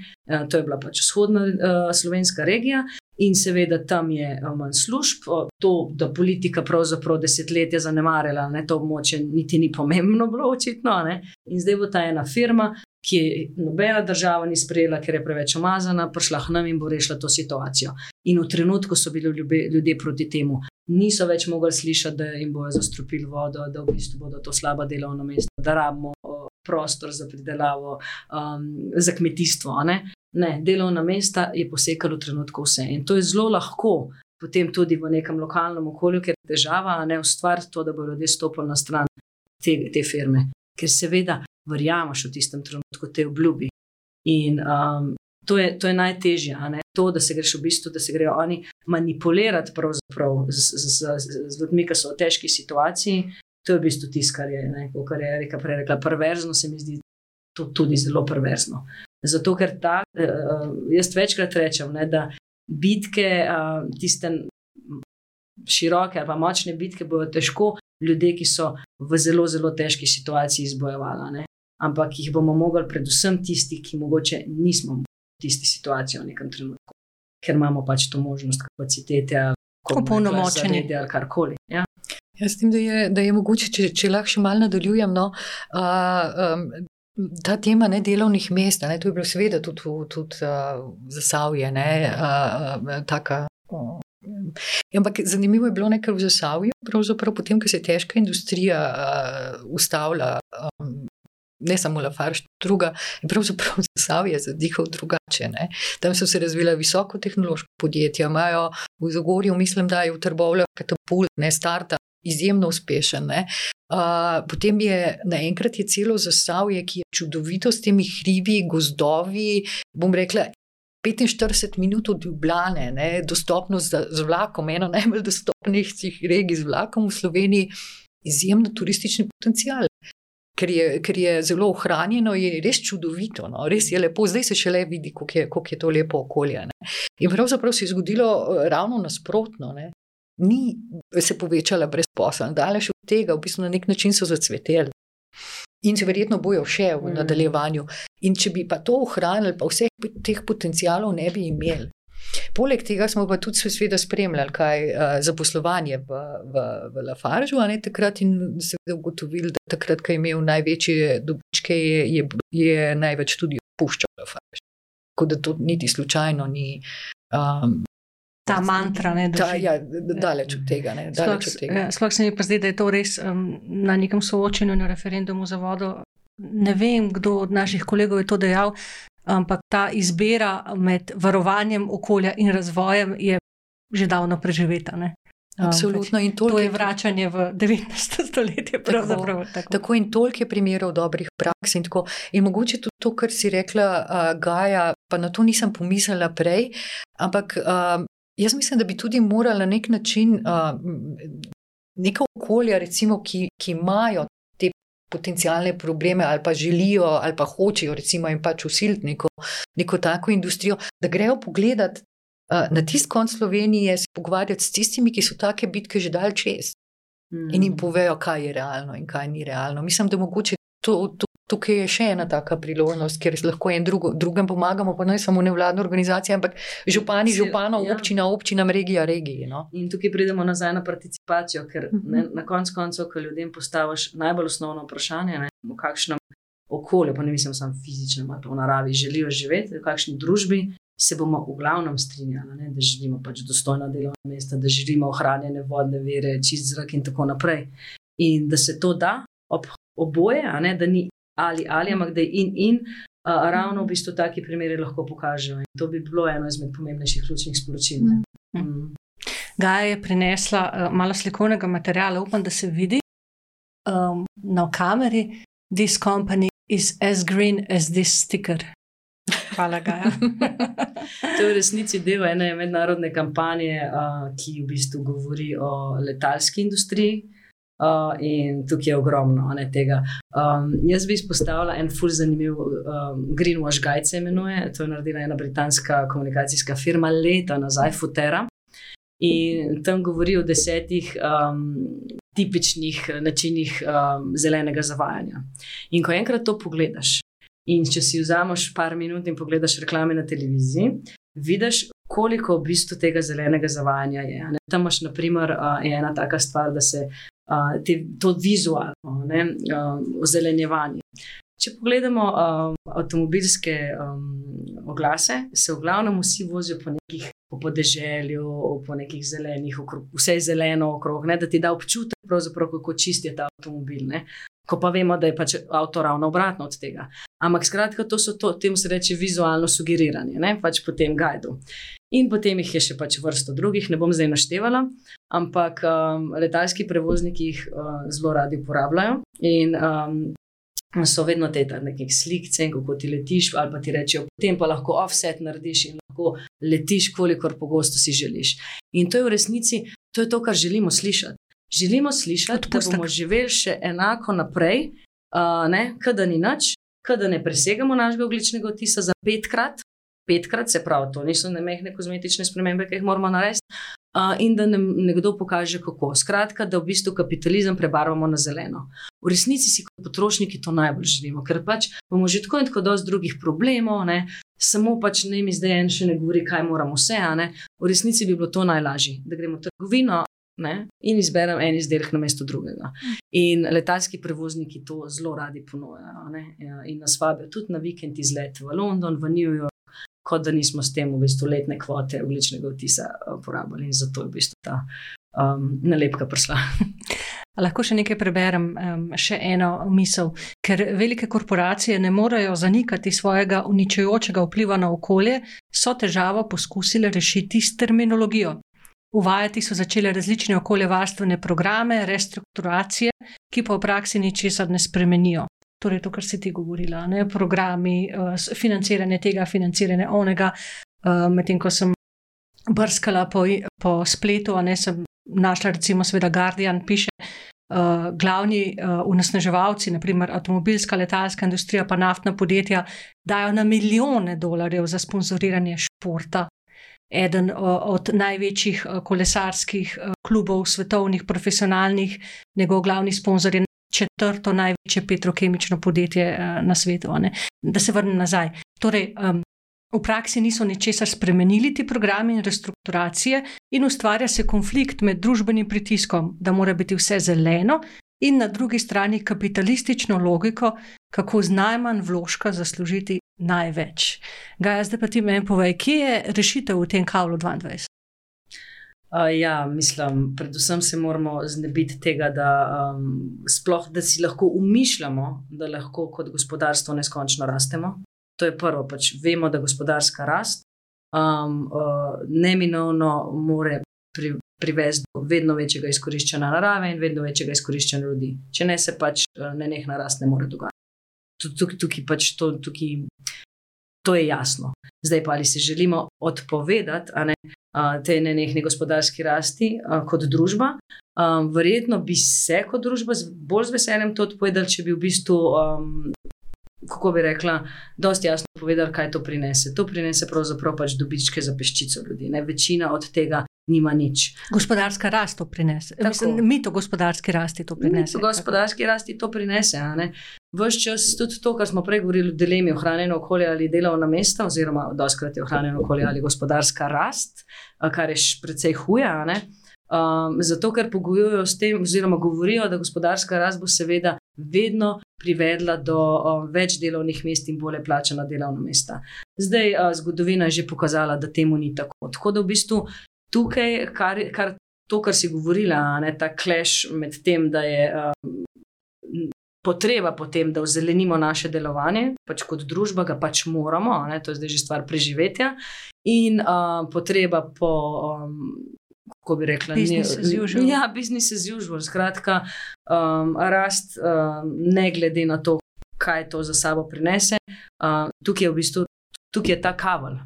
to je bila pač vzhodna uh, slovenska regija. In seveda tam je manj služb, to, da politika pravzaprav desetletja zanemarila, ne, to območje niti ni pomembno bilo, očitno. Ne. In zdaj bo ta ena firma, ki je nobena država ni sprejela, ker je preveč omazana, prišla k nam in bo rešila to situacijo. In v trenutku so bili ljube, ljudje proti temu. Niso več mogli slišati, da jim bojo zastropili vodo, da v bistvu bodo to slaba delovna mesta, da rabimo prostor za pridelavo, um, za kmetijstvo. Ne? ne, delovna mesta je posekalo v trenutku vse. In to je zelo lahko. Potem tudi v nekem lokalnem okolju, ker je težava, ne ustvariti to, da bodo ljudje stopili na stran te, te firme. Ker seveda verjameš v tistem trenutku te obljubi. In um, to, je, to je najtežje, to, da se greš v bistvu, da se grejo oni manipulirati z, z, z, ljudmi, ki so v težki situaciji. To je v bistvu tisto, kar je, ne, kar je Erika prej rekla, perverzno, se mi zdi to tudi zelo perverzno. Zato, ker ta, uh, jaz večkrat rečem, ne, da bitke, uh, tiste široke ali pa močne bitke, bodo težko ljudje, ki so v zelo, zelo težki situaciji izbojevali ampak jih bomo mogli, predvsem tisti, ki mogoče nismo v tisti situaciji v nekem trenutku, ker imamo pač to možnost, kapacitete, popolnomočenje ali karkoli. Ja? Jaz mislim, da je, da je mogoče, če, če lahko še malo nadaljujem. No, uh, um, Ta tema ne, delovnih mest, ne, to je bilo seveda tudi, tudi uh, za Savje. Ne, uh, taka, uh, ampak zanimivo je bilo nekaj v Zasavju, pravzaprav potem, ko se je težka industrija uh, ustavila, um, ne samo Lafarge, druga, in pravzaprav Zasavje zadihal drugače. Ne. Tam so se razvila visoko tehnološka podjetja, imajo v Zagorju, mislim, da je v Trbovlju katapult, ne starta. Izjemno uspešen. Uh, potem je naenkrat celo zastavje, ki je čudovito s temi hribi, gozdovi. Bom rekla, 45 minut od Ljubljane, ne, dostopnost z, z vlakom, ena najbolj dostopnih regij z vlakom v Sloveniji, izjemno turistični potencial ker je, ker je zelo ohranjeno, je res čudovito, no? res je lepo, zdaj se šele vidi, kako je, koliko je to lepo okolje. Ne? In pravzaprav se je zgodilo eh, ravno nasprotno. Ne? Ni se povečala brezposelnost, daleč od tega, v bistvu na nek način so zacveteli. In se verjetno bojo še v mm. nadaljevanju. In če bi pa to ohranili, pa vseh teh potencialov ne bi imeli. Poleg tega smo pa tudi seveda spremljali, kaj je uh, zaposlovanje v, v, v Lafaržu, a ne takrat in seveda ugotovili, da takrat, ko je imel največje dobičke, je, je, je največ tudi opuščal Lafarž. Tako da to niti slučajno ni. Um, Ta mantra, ne, da je ja, daleč od tega. Sploh se mi pa zdi, da je to res um, na nekem soočenju na referendumu za vodo. Ne vem, kdo od naših kolegov je to dejal, ampak ta izbira med varovanjem okolja in razvojem je že davno preživeta. Ne? Absolutno. Um, to je vračanje v 19. stoletje. Tako, tako. tako in toliko je primerov dobrih praks. In, in mogoče tudi to, kar si rekla, uh, Gaja, pa na to nisem pomislila prej. Ampak uh, jaz mislim, da bi tudi morala na nek način uh, neka okolja, recimo, ki, ki imajo potencijalne probleme, ali pa želijo, ali pa hočejo, recimo, jim pač usiliti neko, neko tako industrijo, da grejo pogledat uh, na tisti konc Slovenije, se pogovarjati s tistimi, ki so take bitke že dal čez mm. in jim povejo, kaj je realno in kaj ni realno. Mislim, da mogoče to, to, Tukaj je še ena taka priložnost, kjer lahko en drugo, drugem pomagamo, pa ne samo nevladne organizacije, ampak župani, županov, ja. občina, občina, regija, regiji. No? In tukaj pridemo nazaj na participacijo, ker mhm. ne, na koncu koncev, ko ljudem postaviš najbolj osnovno vprašanje, ne, v kakšnem okolju, pa ne mislim samo fizičnem, ali pa v naravi, želijo živeti, v kakšni družbi. Se bomo v glavnem strinjali, ne, da želimo pač dostojna delovna mesta, da želimo ohranjene vodne vere, čist zrak in tako naprej. In da se to da ob oboje, ne, da ni ali ali, ampak da je in in. Uh, ravno v bistvu taki primeri lahko pokažejo. In to bi bilo eno izmed pomembnejših ključnih sporočil. Mm. Mm. Gaja je prinesla uh, malo slikovnega materiala, upam, da se vidi um, na kameri. This company is as green as this sticker. Hvala, Gaja. to je v resnici del ene mednarodne kampanje, uh, ki v bistvu govori o letalski industriji. Uh, in tukaj je ogromno ne, tega. Um, jaz bi izpostavila en fulj zanimiv um, Greenwash Guide, se imenuje. To je naredila ena britanska komunikacijska firma leta nazaj, Futera. In tam govori o desetih um, tipičnih načinih um, zelenega zavajanja. In ko enkrat to pogledaš, in če si vzameš par minut in pogledaš reklame na televiziji, vidiš, koliko v bistvu tega zelenega zavajanja je. Ne? Tam imaš, na primer, uh, ena taka stvar, da se uh, te, to vizualno uh, ozelenjevanje. Če pogledamo um, avtomobilske um, oglase, se v glavnem vsi vozijo po nekih po podeželju, po nekih zelenih, okrog, vse je zeleno okrog, ne, da ti da občutek, kako čist je ta avtomobil. Ne. Ko pa vemo, da je pač avto ravno obratno od tega. Ampak skratka, to so to, temu se reče vizualno sugeriranje, ne, pač po tem gajdu. In potem jih je še pač vrsto drugih, ne bom zdaj naštevala, ampak um, letalski prevozniki jih uh, zelo radi uporabljajo. In um, so vedno te nekaj slikce, kako ti letiš, ali pa ti rečejo, potem pa lahko offset narediš in lahko letiš, kolikor pogosto si želiš. In to je v resnici to, je to kar želimo slišati. Želimo slišati, da bomo živeli še enako naprej, uh, kada ni nič, kada ne presegamo našega ogličnega otisa za petkrat, petkrat, se pravi, to niso ne mehne kozmetične spremembe, ki jih moramo narediti. Uh, in da nam nekdo pokaže, kako. Skratka, da v bistvu kapitalizem prebarvamo na zeleno. V resnici si kot potrošniki to najbolj želimo, ker pač bomo že tako in tako dosti drugih problemov, ne? samo pač ne mi zdaj en še ne govori, kaj moramo vse. V resnici bi bilo to najlažje, da gremo v trgovino ne? in izberemo en izdelek na mesto drugega. In letalski prevozniki to zelo radi ponujajo. Ja, in nas vabijo tudi na vikend izlet v London, v New York kot da nismo s tem v bistvu letne kvote ogličnega vtisa eh, porabili in zato je v bistvu ta um, nalepka prišla. Lahko še nekaj preberem, um, še eno misel, ker velike korporacije ne morejo zanikati svojega uničujočega vpliva na okolje, so težavo poskusile rešiti s terminologijo. Uvajati so začele različne okoljevarstvene programe, restrukturacije, ki pa v praksi ničesar ne spremenijo. Torej, to, kar si ti govorila, ne programi, uh, financiranje tega, financiranje onega. Uh, Medtem ko sem brskala po, po spletu, ne sem našla, recimo, Sveda Guardian piše. Uh, glavni uh, unesnaževalci, naprimer avtomobilska, letalska industrija, pa naftna podjetja, dajo na milijone dolarjev za sponzoriranje športa. Eden uh, od največjih uh, kolesarskih uh, klubov, svetovnih, profesionalnih, njegov glavni sponzor je četrto največje petrokemično podjetje uh, na svetu. Da se vrnem nazaj. Torej, um, V praksi niso ničesar spremenili ti programi in restrukturacije, in ustvarja se konflikt med družbenim pritiskom, da mora biti vse zeleno, in na drugi strani kapitalistično logiko, kako z najmanj vložka zaslužiti največ. Gaja, zdaj pa ti meni povej, kje je rešitev v tem kavlu 22? Uh, ja, mislim, predvsem se moramo znebiti tega, da, um, sploh, da si lahko umišljamo, da lahko kot gospodarstvo neskončno rastemo. To je prvo, pač vemo, da gospodarska rast um, uh, neminovno more pri, privesti do vedno večjega izkoriščanja narave in vedno večjega izkoriščanja ljudi. Če ne, se pač ne nekna rast ne more dogajati. Tukaj, pač to, tukaj, to je jasno. Zdaj pa ali se želimo odpovedati ne, tej nenehni gospodarski rasti kot družba. Verjetno bi se kot družba bolj z veseljem to odpovedali, če bi v bistvu kako bi rekla, dosti jasno povedali, kaj to prinese. To prinese pravzaprav pač dobičke za peščico ljudi. Ne? Večina od tega nima nič. Gospodarska rast to prinese. Mislim, mi to gospodarski rasti to prinese. Mi to gospodarski tako. rasti to prinese. Vš čas tudi to, kar smo prej govorili dilemi ohranjeno okolje ali delovna mesta, oziroma doskrat je ohranjeno okolje ali gospodarska rast, kar je še precej huja. Um, zato, ker pogojujejo s tem, oziroma govorijo, da gospodarska rast bo seveda vedno privedla do uh, več delovnih mest in bolje plačena delovna mesta. Zdaj, uh, zgodovina je že pokazala, da temu ni tako. Tako da v bistvu tukaj, kar, kar, to, kar si govorila, ne, ta kleš med tem, da je. Uh, Potreba po tem, da ozelenimo naše delovanje, pač kot družba, ga pač moramo, ne, to je zdaj že stvar preživetja, in uh, potreba po um, kako bi rekla, business as usual. Ja, business as usual. Skratka, um, rast, um, ne glede na to, kaj to za sabo prinese. Uh, tukaj je v bistvu tukaj je ta kaval.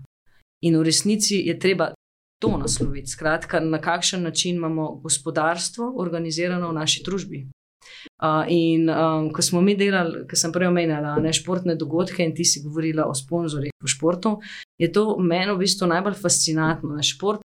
In v resnici je treba to nasloviti. Skratka, na kakšen način imamo gospodarstvo organizirano v naši družbi. Uh, in um, ko smo mi delali, ko sem prej omenjala ne športne dogodke in ti si govorila o sponzorjih v športu, je to meni v bistvu najbolj fascinantno. Ne, šport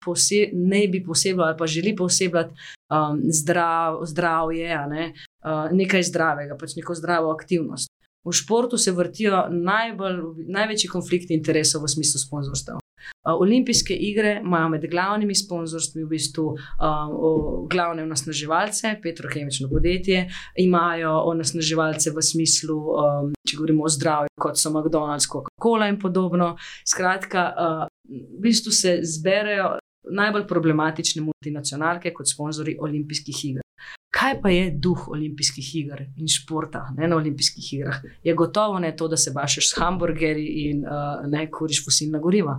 ne bi posebej ali pa želi posebej um, zdrav, zdravje, ne, uh, nekaj zdravega, pač neko zdravo aktivnost. V športu se vrtijo najbolj, največji konflikti interesov v smislu sponzorstva. Olimpijske igre imajo med glavnimi sponzorstvi v bistvu uh, glavne onesnaževalce, petrokemično podjetje, imajo onesnaževalce v smislu, um, če govorimo o zdravju, kot so McDonald's, Coca-Cola in podobno. Skratka, uh, v bistvu se zberejo najbolj problematične multinacionalke kot sponzorji olimpijskih iger. Kaj pa je duh olimpijskih iger in športa ne, na olimpijskih igrah? Je gotovo ne to, da se bašeš s hamburgerji in uh, ne kuriš fosilna goriva.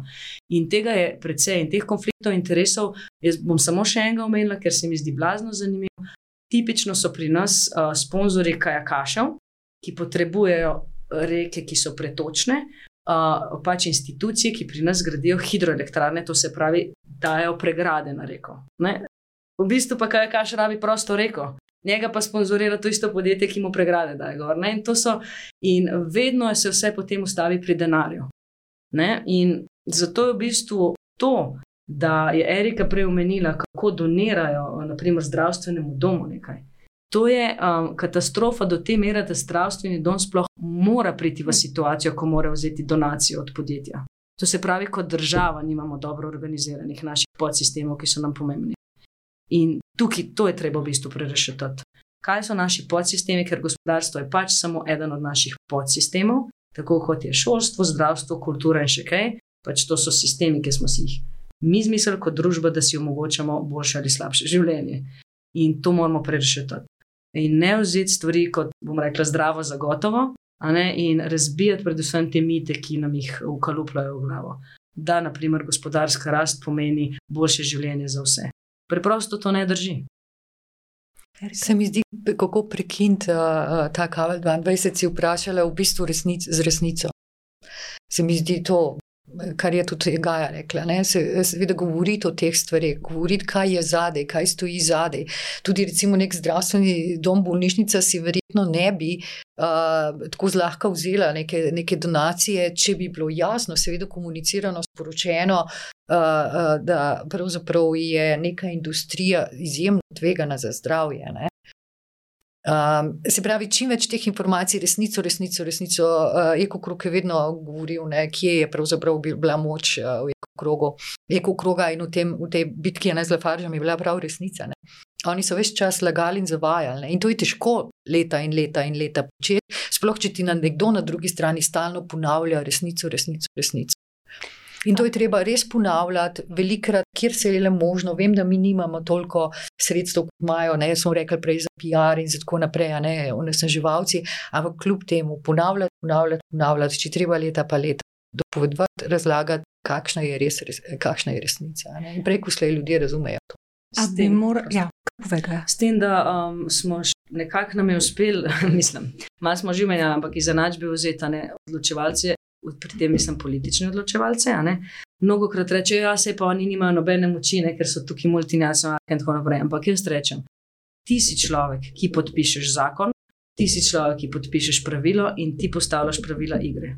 In tega je precej in teh konfliktov interesov. Jaz bom samo še enega omenila, ker se mi zdi blazno zanimivo. Tipično so pri nas uh, sponzorji kajakašev, ki potrebujejo reke, ki so pretočne. Uh, pač institucije, ki pri nas gradijo hidroelektrarne, to se pravi, dajo pregrade na reko. Ne? V bistvu pa kaj kaš rabi prosto reko. Njega pa sponzorira to isto podjetje, ki mu pregrade daje gor. In, so, in vedno se vse potem ustavi pri denarju. Ne? In zato je v bistvu to, da je Erika prej omenila, kako donirajo, naprimer, zdravstvenemu domu nekaj. To je um, katastrofa do te mere, da zdravstveni dom sploh mora priti v situacijo, ko mora vzeti donacijo od podjetja. To se pravi, kot država nimamo dobro organiziranih naših podsistemov, ki so nam pomembni. In tukaj to je treba v bistvu prerešiti. Kaj so naši podsistemi, ker gospodarstvo je pač samo eden od naših podsistemov, tako kot je šolstvo, zdravstvo, kultura in še kaj. Pač to so sistemi, ki smo si jih mi izmislili kot družba, da si omogočamo boljše ali slabše življenje. In to moramo prerešiti. In ne vzeti stvari kot, bom rekla, zdravo za gotovo, in razbijati predvsem te mite, ki nam jih ukalupljajo v glavo. Da, naprimer, gospodarska rast pomeni boljše življenje za vse. Preprosto to ne drži. Se mi zdi, kako prekinti uh, ta kavel 22, si vprašala v bistvu resnic, z resnico. Se mi zdi to kar je tudi Gaja rekla. Seveda govoriti o teh stvarih, govoriti, kaj je zadej, kaj stoji zadej. Tudi recimo nek zdravstveni dom, bolnišnica si verjetno ne bi uh, tako zlahka vzela neke, neke donacije, če bi bilo jasno, seveda komunicirano, sporočeno, uh, da pravzaprav je neka industrija izjemno tvegana za zdravje. Ne? Um, se pravi, čim več teh informacij, resnico, resnico, resnico. Uh, Eko krog je vedno govoril, ne, kje je pravzaprav bila moč uh, v eko krogu. Eko kroga in v, tem, v tej bitki ne, z Lefaržem je bila prav resnica. Ne. Oni so več čas lagali in zavajali. Ne. In to je težko leta in leta in leta početi. Sploh, če ti na nekdo na drugi strani stalno ponavlja resnico, resnico, resnico. In to je treba res ponavljati, velikrat, kjer se je le možno. Vem, da mi nimamo toliko sredstev, kot imajo, ne, smo rekli prej za PR in tako naprej, ne, onesnaževalci, ampak kljub temu ponavljati, ponavljati, ponavljati, če treba leta pa leta, dopovedovati, razlagati, kakšna je, res, res, kakšna je resnica. Ne. In preko slej ljudje razumejo to. A bi mora, ja. S tem, da um, smo nekako nam je uspel, mislim, malo smo že imeli, ampak iz enačbe vzeti odločevalce, pri tem mislim politične odločevalce. Mnogo krat rečejo, da ja, se pa oni nimajo nobene moči, ne, ker so tukaj multinacionalke in tako naprej. Ampak jaz rečem, ti si človek, ki podpišeš zakon, ti si človek, ki podpišeš pravilo in ti postavljaš pravila igre.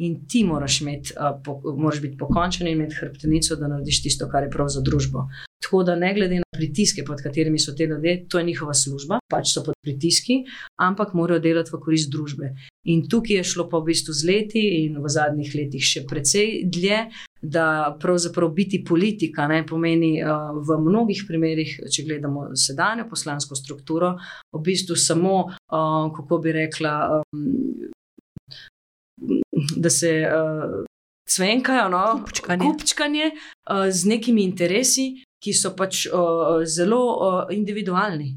In ti moraš, imeti, uh, po, moraš biti pokončen in imeti hrbtenico, da narediš tisto, kar je prav za družbo. Tako da, ne glede na pritiske, pod katerimi so te ljudje, to je njihova služba, pač so pod pritiski, ampak morajo delati v korist družbe. In tukaj je šlo pa v bistvu z leti in v zadnjih letih še precej dlje, da pravzaprav biti politika ne pomeni uh, v mnogih primerih, če gledamo sedanjo poslansko strukturo, v bistvu samo, uh, kako bi rekla. Um, Da se uh, cvenkajo, no, kupčkanje, kupčkanje uh, z nekimi interesi, ki so pač uh, zelo uh, individualni.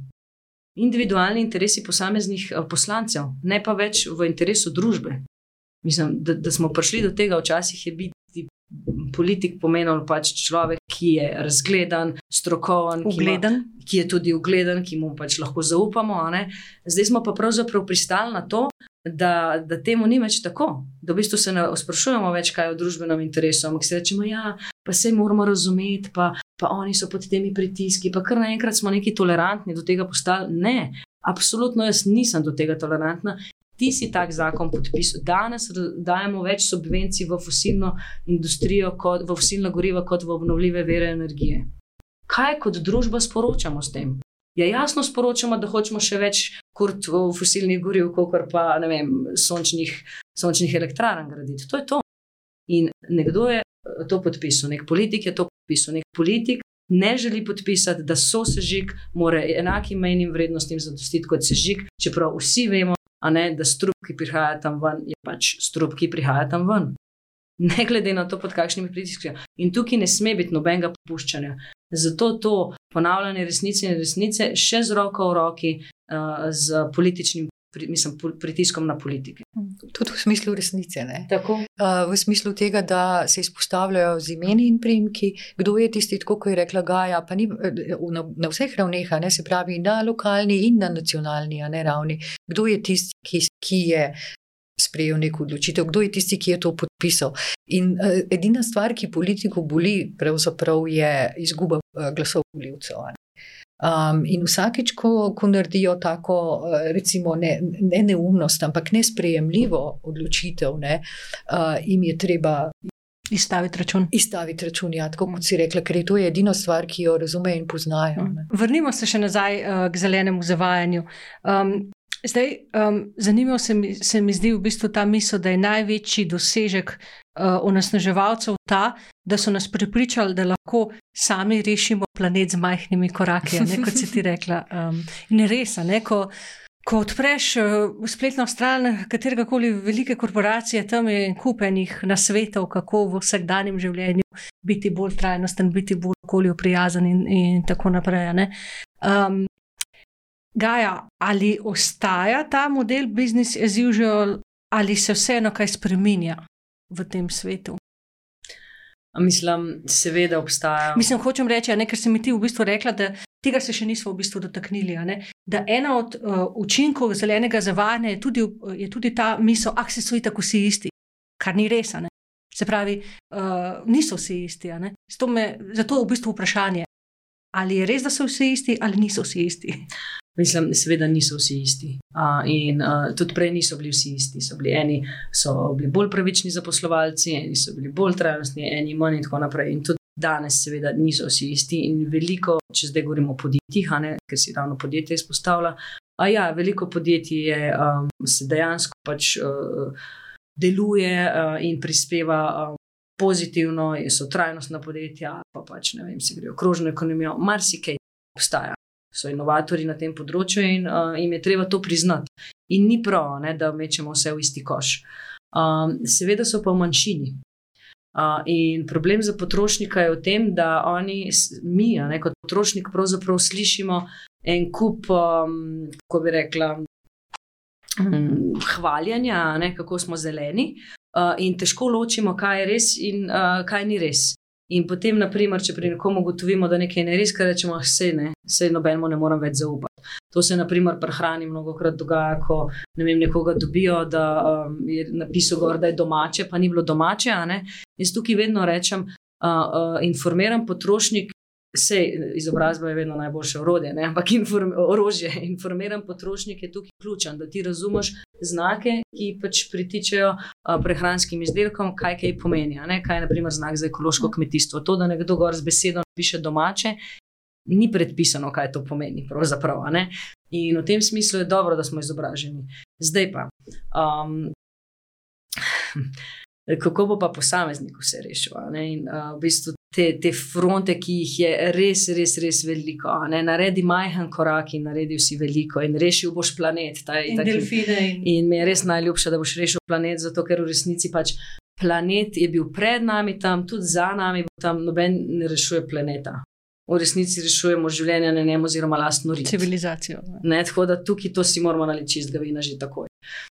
Individualni interesi posameznih uh, poslancev, ne pa več v interesu družbe. Mislim, da, da smo prišli do tega, včasih je biti politik pomenil pač človek, ki je razgledan, strokoven, ki, ima, ki je tudi ugleden, ki mu pač lahko zaupamo. Zdaj smo pa pravzaprav pristali na to, da, da temu ni več tako, da v bistvu se ne sprašujemo več, kaj je v družbenem interesu, ampak si rečemo, ja, pa se moramo razumeti, pa, pa oni so pod temi pritiski, pa kar naenkrat smo neki tolerantni do tega postali. Ne, absolutno jaz nisem do tega tolerantna. Ti si tak zakon podpisal. Danes dajemo več subvencij v fosilno industrijo, kot, v fosilno gorivo, kot v obnovljive vere energije. Kaj kot družba sporočamo s tem? Ja, jasno sporočamo, da hočemo še več kot v fosilnih goriv, kot pa vem, sončnih, sončnih elektrarn graditi. To je to. In nekdo je to podpisal, nek politik je to podpisal, nek politik ne želi podpisati, da so sežig, mora enakim mejnim vrednostim zadostiti kot sežig, čeprav vsi vemo, ne, da strup, ki prihaja tam ven, je pač strup, ki prihaja tam ven. Ne glede na to, pod kakšnimi pritiski. In tukaj ne sme biti nobenega popuščanja. Zato to ponavljanje resnice in resnice še z roko v roki, uh, z političnim mislim, pritiskom na politike. Tudi v smislu resnice. Uh, v smislu tega, da se izpostavljajo z imeni in primki, kdo je tisti, kot je rekla Gaja, pa ni na, na vseh ravneh, ne, se pravi na lokalni in na nacionalni ne, ravni. Kdo je tisti, ki, ki je. Sprejel neko odločitev, kdo je tisti, ki je to podpisal. In uh, edina stvar, ki politiko boli, pravzaprav je izguba uh, glasov voljivcev. Um, in vsakeč, ko, ko naredijo tako, uh, recimo, ne, ne neumnost, ampak nesprejemljivo odločitev, ne, uh, jim je treba. Izstaviti račun. Izstaviti račun, ja, tako kot si rekla, ker je to edina stvar, ki jo razumejo in poznajo. Ne. Vrnimo se še nazaj uh, k zelenemu zavajanju. Um, zdaj, um, zanimivo se mi, se mi zdi v bistvu ta misel, da je največji dosežek uh, onesnaževalcev ta, da so nas pripričali, da lahko sami rešimo planet z majhnimi koraki, ne, kot si ti rekla. Um, in res, ne, ko, ko odpreš uh, spletno stran katerega koli velike korporacije, tam je kupenih nasvetov, kako v vsakdanjem življenju biti bolj trajnosten, biti bolj okolju prijazen in, in tako naprej. Um, Gaja, ali ostaja ta model business as usual, ali se vseeno kaj spremenja? v tem svetu. Mislim, seveda obstaja. Mislim, hočem reči, ne, ker si mi ti v bistvu rekla, da tega se še nismo v bistvu dotaknili. Da ena od uh, učinkov zelenega zavajanja je tudi, je tudi ta misel, ah, se so tako vsi isti, kar ni res. Se pravi, uh, niso vsi isti. Zato, me, zato je v bistvu vprašanje, ali je res, da so vsi isti, ali niso vsi isti. Mislim, seveda niso vsi isti. Uh, in uh, tudi prej niso bili vsi isti. So bili eni so bili bolj pravični zaposlovalci, eni so bili bolj trajnostni, eni manj in tako naprej. In tudi Danes, seveda, niso vsi isti in veliko, če zdaj govorimo o podjetjih, ne, ker si ravno podjetje izpostavlja. A ja, veliko podjetij je, um, se dejansko pač uh, deluje uh, in prispeva um, pozitivno, so trajnostna podjetja, pa pač ne vem, se grejo krožno ekonomijo, marsikaj obstaja. So inovatori na tem področju in uh, jim je treba to priznati. In ni prav, ne, da mečemo vse v isti koš. Um, seveda so pa v manjšini. Uh, in problem za potrošnika je v tem, da oni, mi, ne, kot potrošnik, pravzaprav slišimo en kup, um, kako bi rekla, um, hvaljanja, ne, kako smo zeleni, uh, in težko ločimo, kaj je res in uh, kaj ni res. In potem, naprimer, če pri nekomu ugotovimo, da nekaj ne res, kar rečemo, vse ah, ne, vse nobenemu ne morem več zaupati. To se, naprimer, pri hrani mnogo krat dogaja, ko ne vem, nekoga dobijo, da um, je napisal, gor, da je domače, pa ni bilo domače. Jaz tukaj vedno rečem, uh, uh, informiran potrošnik. Vse izobrazba je vedno najboljše orodje, ne? ampak inform, orožje. Informiran potrošnik je tukaj ključen, da ti razumeš znake, ki pač pritičejo prehranskim izdelkom, kaj kaj pomeni. Kaj je, naprimer, znak za ekološko kmetijstvo. To, da nekdo gor z besedo piše domače, ni predpisano, kaj to pomeni. In v tem smislu je dobro, da smo izobraženi. Zdaj pa. Um, Kako bo pa posameznik vse rešil? In, uh, v bistvu te, te fronte, ki jih je res, res, res veliko. Naredi majhen korak in naredi vsi veliko, in rešil boš planet. Taj, in, delfine, in... in mi je res najljubše, da boš rešil planet, zato ker v resnici pač planet je bil pred nami tam, tudi za nami, tam noben ne rešuje planeta. V resnici rešujemo življenje na njem, oziroma lastno rit. Civilizacijo. Ne, tako da tukaj to si moramo naliči iz Gavina že takoj.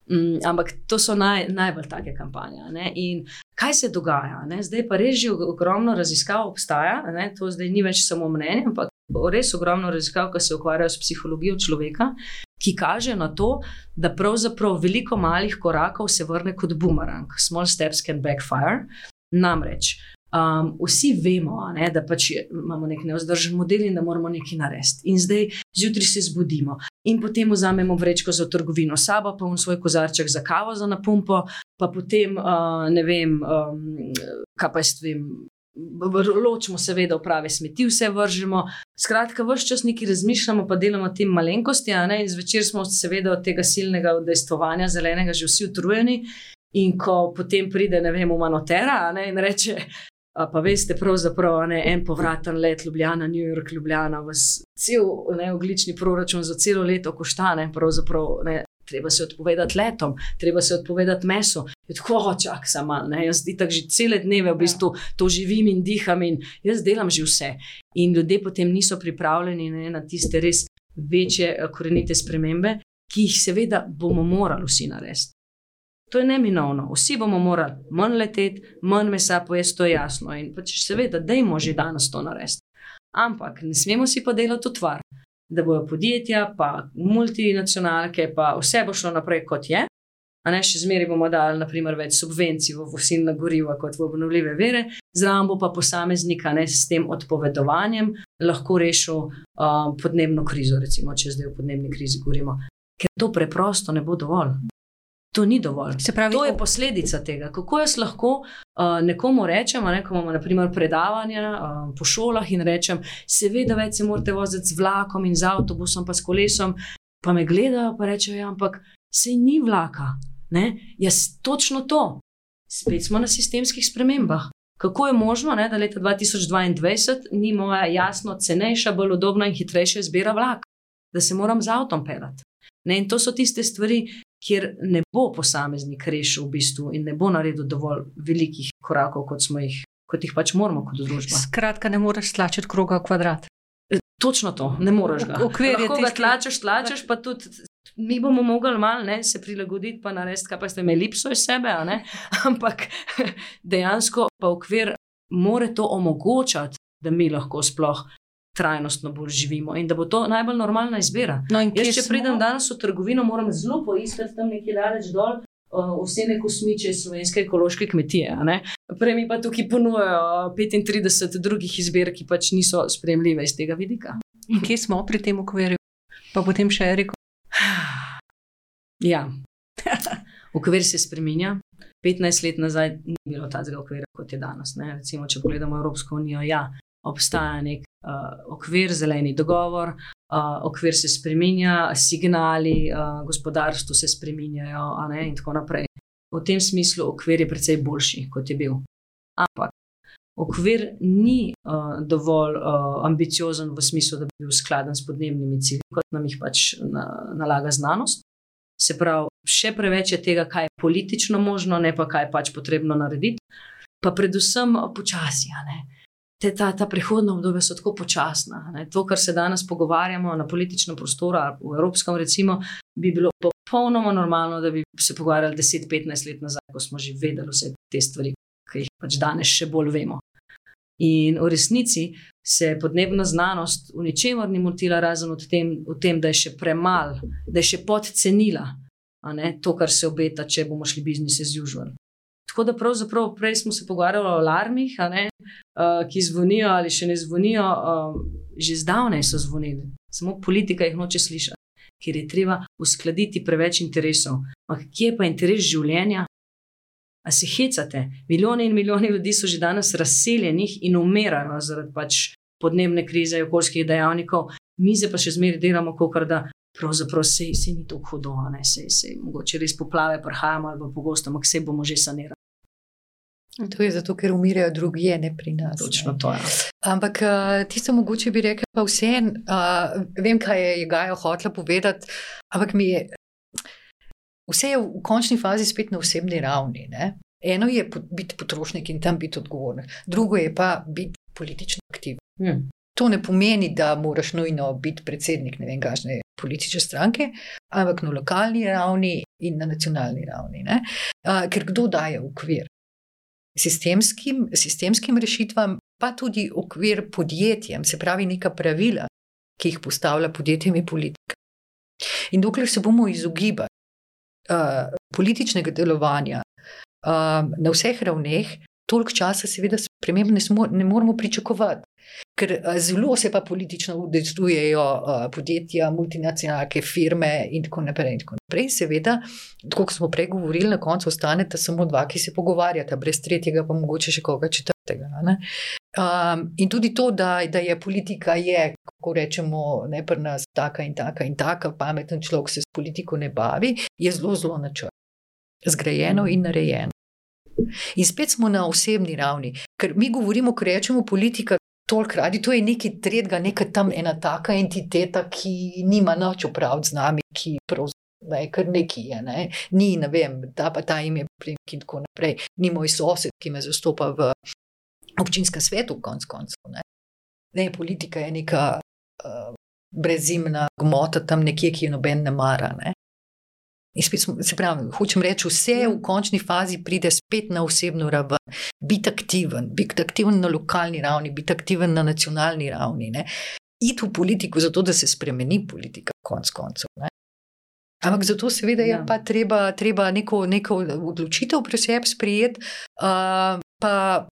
Mm, ampak to so naj, najbolj take kampanje. Ne? In kaj se dogaja? Ne? Zdaj pa res že ogromno raziskav obstaja, ne? to zdaj ni več samo mnenje, ampak res ogromno raziskav, ki se ukvarjajo s psihologijo človeka, ki kaže na to, da pravzaprav veliko malih korakov se vrne kot bumerang, small steps can backfire. Namreč, Um, vsi vemo, ne, da pač imamo nek neozdržen model in da moramo nekaj narediti. In zdaj zjutraj se zbudimo in potem vzamemo vrečko za trgovino sabo, pa v svoj kozarček za kavo za napumpo, pa potem uh, ne vem, um, kaj pa jaz vem. Ločimo, seveda, v prave smeti, vse vržemo. Skratka, vse čas nekaj razmišljamo, pa delamo tem malenkosti, in zvečer smo, seveda, od tega silnega udejstvovanja zelenega že vsi utrujeni. In ko potem pride, ne vem, umanotera ne, in reče: Pa veste, pravzaprav ne, en povraten let, Ljubljana, New York, Ljubljana, cel neoglični proračun za celo leto koštane, pravzaprav ne. Treba se odpovedati letom, treba se odpovedati mesu. Tako, čak, samo, jaz tako že cele dneve v bistvu to živim in diham, in jaz delam že vse. In ljudje potem niso pripravljeni ne, na tiste res večje, eh, korenite spremembe, ki jih seveda bomo morali vsi narediti. To je neminovno. Vsi bomo morali manj leteti, manj mesa pojesti, to je jasno. In pač seveda, da imamo že danes to narediti. Ampak ne smemo si pa delati utvar, da bodo podjetja, pa multinacionalke, pa vse bo šlo naprej kot je. A ne še zmeraj bomo dali, naprimer, več subvencij v fosilna goriva kot v obnovljive vere, zraven bo pa posameznika ne, s tem odpovedovanjem lahko rešil uh, podnebno krizo, recimo, če zdaj o podnebni krizi govorimo. Ker to preprosto ne bo dovolj. To ni dovolj. Pravi, to je posledica tega. Kako jaz lahko uh, nekomu rečem, ne, ko imamo naprimer, predavanja uh, po šolah in rečem, seveda, več se morate voziti z vlakom in z avtobusom, pa s kolesom, pa me gledajo in rečejo, ja, ampak se ni vlaka. Ne? Jaz točno to. Spet smo na sistemskih spremembah. Kako je možno, ne, da leta 2022 ni moja jasno cenejša, bolj udobna in hitrejša izbira vlak, da se moram z avtom pelati. Ne, in to so tiste stvari, kjer ne bo posameznik rešil v bistvu in ne bo naredil dovolj velikih korakov, kot, jih, kot jih pač moramo kot družba. Skratka, ne moreš tlačiti kroga v kvadrat. E, točno to, ne moreš ga. Okvir je ki ga tlačeš, tlačeš, pa tudi mi bomo mogli malo ne, se prilagoditi, pa narediti, kaj pa ste imeli lipso iz sebe, ampak dejansko pa okvir more to omogočati, da mi lahko sploh trajnostno bolj živimo in da bo to najbolj normalna izbira. No Jaz, če smo... pridem danes v trgovino, moram zelo poiskati tam nekaj daleč dol. Vse neko smiče slovenske ekološke kmetije. Prej mi pa tukaj ponujajo 35 drugih izbir, ki pač niso sprejemljive iz tega vidika. In kje smo pri tem okvirju? Pa potem še reko. Ja, okvir se spremenja, 15 let nazaj ni bilo takega okvira, kot je danes. Ne? Recimo, če pogledamo Evropsko unijo, ja, obstaja nek uh, okvir, zeleni dogovor, uh, okvir se spremenja, signali, uh, gospodarstvo se spremenjajo in tako naprej. V tem smislu okvir je precej boljši, kot je bil. Ampak okvir ni uh, dovolj uh, ambiciozen v smislu, da bi bil skladen s podnebnimi cilji, kot nam jih pač na, nalaga znanost. Se pravi, še preveč je tega, kaj je politično možno, ne pa kaj je pač potrebno narediti, pa predvsem počasi. Te, ta, ta prehodna obdobja so tako počasna. Ne. To, kar se danes pogovarjamo na političnem prostoru, v Evropskem, recimo, bi bilo popolnoma normalno, da bi se pogovarjali 10-15 let nazaj, ko smo že vedeli vse te stvari, ki jih pač danes še bolj vemo. In v resnici se podnebna znanost v ničemer ni motila, razen v tem, v tem, da je še premalo, da je še podcenila to, kar se obeta, če bomo šli biznis as usual. Tako da pravzaprav prej smo se pogovarjali o alarmih, uh, ki zvonijo ali še ne zvonijo, uh, že zdavnaj so zvonili, samo politika jih noče slišati, ker je treba uskladiti preveč interesov. Ampak kje pa je interes življenja, A se hecate? Milijoni in milijoni ljudi so že danes razseljenih in umirajo zaradi pač podnebne krize, okoljskih dejavnikov, mi se pa še zmeraj delamo, kot da pravzaprav se, se ni tako hudo, ne se, se mogoče res poplave prihajamo ali pa pogosto, ampak se bomo že sanirali. To je zato, ker umirajo drugi, ne pri nas. Točno to je. Ampak eh, tisto mogoče bi rekel, pa vseeno, uh, vem, kaj je Gaja hotela povedati, ampak mi je Vse je v končni fazi spet na osebni ravni. Ne? Eno je biti potrošnik in tam biti odgovoren, drugo je pa biti politično aktiven. Hmm. To ne pomeni, da moraš nujno biti predsednik ne vem, kakšne politične stranke, ampak na lokalni ravni in na nacionalni ravni. Uh, ker kdo daje okvir? Sistemskim, sistemskim rešitvam, pa tudi okvir podjetjem, se pravi, neka pravila, ki jih postavlja podjetjem in politika. In dokler se bomo izogibali uh, političnega delovanja uh, na vseh ravneh, toliko časa, seveda, sprememb ne, ne moremo pričakovati. Ker uh, zelo se pa politično udeležujejo uh, podjetja, multinacionalke, firme in tako naprej. In tako naprej. Seveda, kot smo prej govorili, na koncu ostaneta samo dva, ki se pogovarjata, brez tretjega, pa mogoče še koga četrtega. Um, in tudi to, da, da je politika, je, kako rečemo, ne pri nas taka in taka in taka, pameten človek se s politiko ne bavi, je zelo, zelo načrtno, zgrajeno in narejeno. In spet smo na osebni ravni, ker mi govorimo, ko rečemo politika. Toliko radi, to je nekaj tretjega, neka tam ena taka entiteta, ki nima noč upraviti z nami, ki pravzaprav je kar neki je. Ne? Ni, ne vem, ta pa ta ime, in tako naprej. Ni moj sosed, ki me zastopa v občinskem svetu, konc koncev. Ne. ne, politika je neka uh, brezimna gmota tam nekje, ki je noben ne mara. Ne. Smo, se pravi, hočem reči, vse v končni fazi pride spet na osebno raven. Biti aktiven, biti aktiven na lokalni ravni, biti aktiven na nacionalni ravni. Ne. Iti v politiko, zato da se spremeni politika, konc koncev. Ne. Ampak zato, seveda, je ja. pa treba, treba neko, neko odločitev pri sebi sprijeti, uh, pa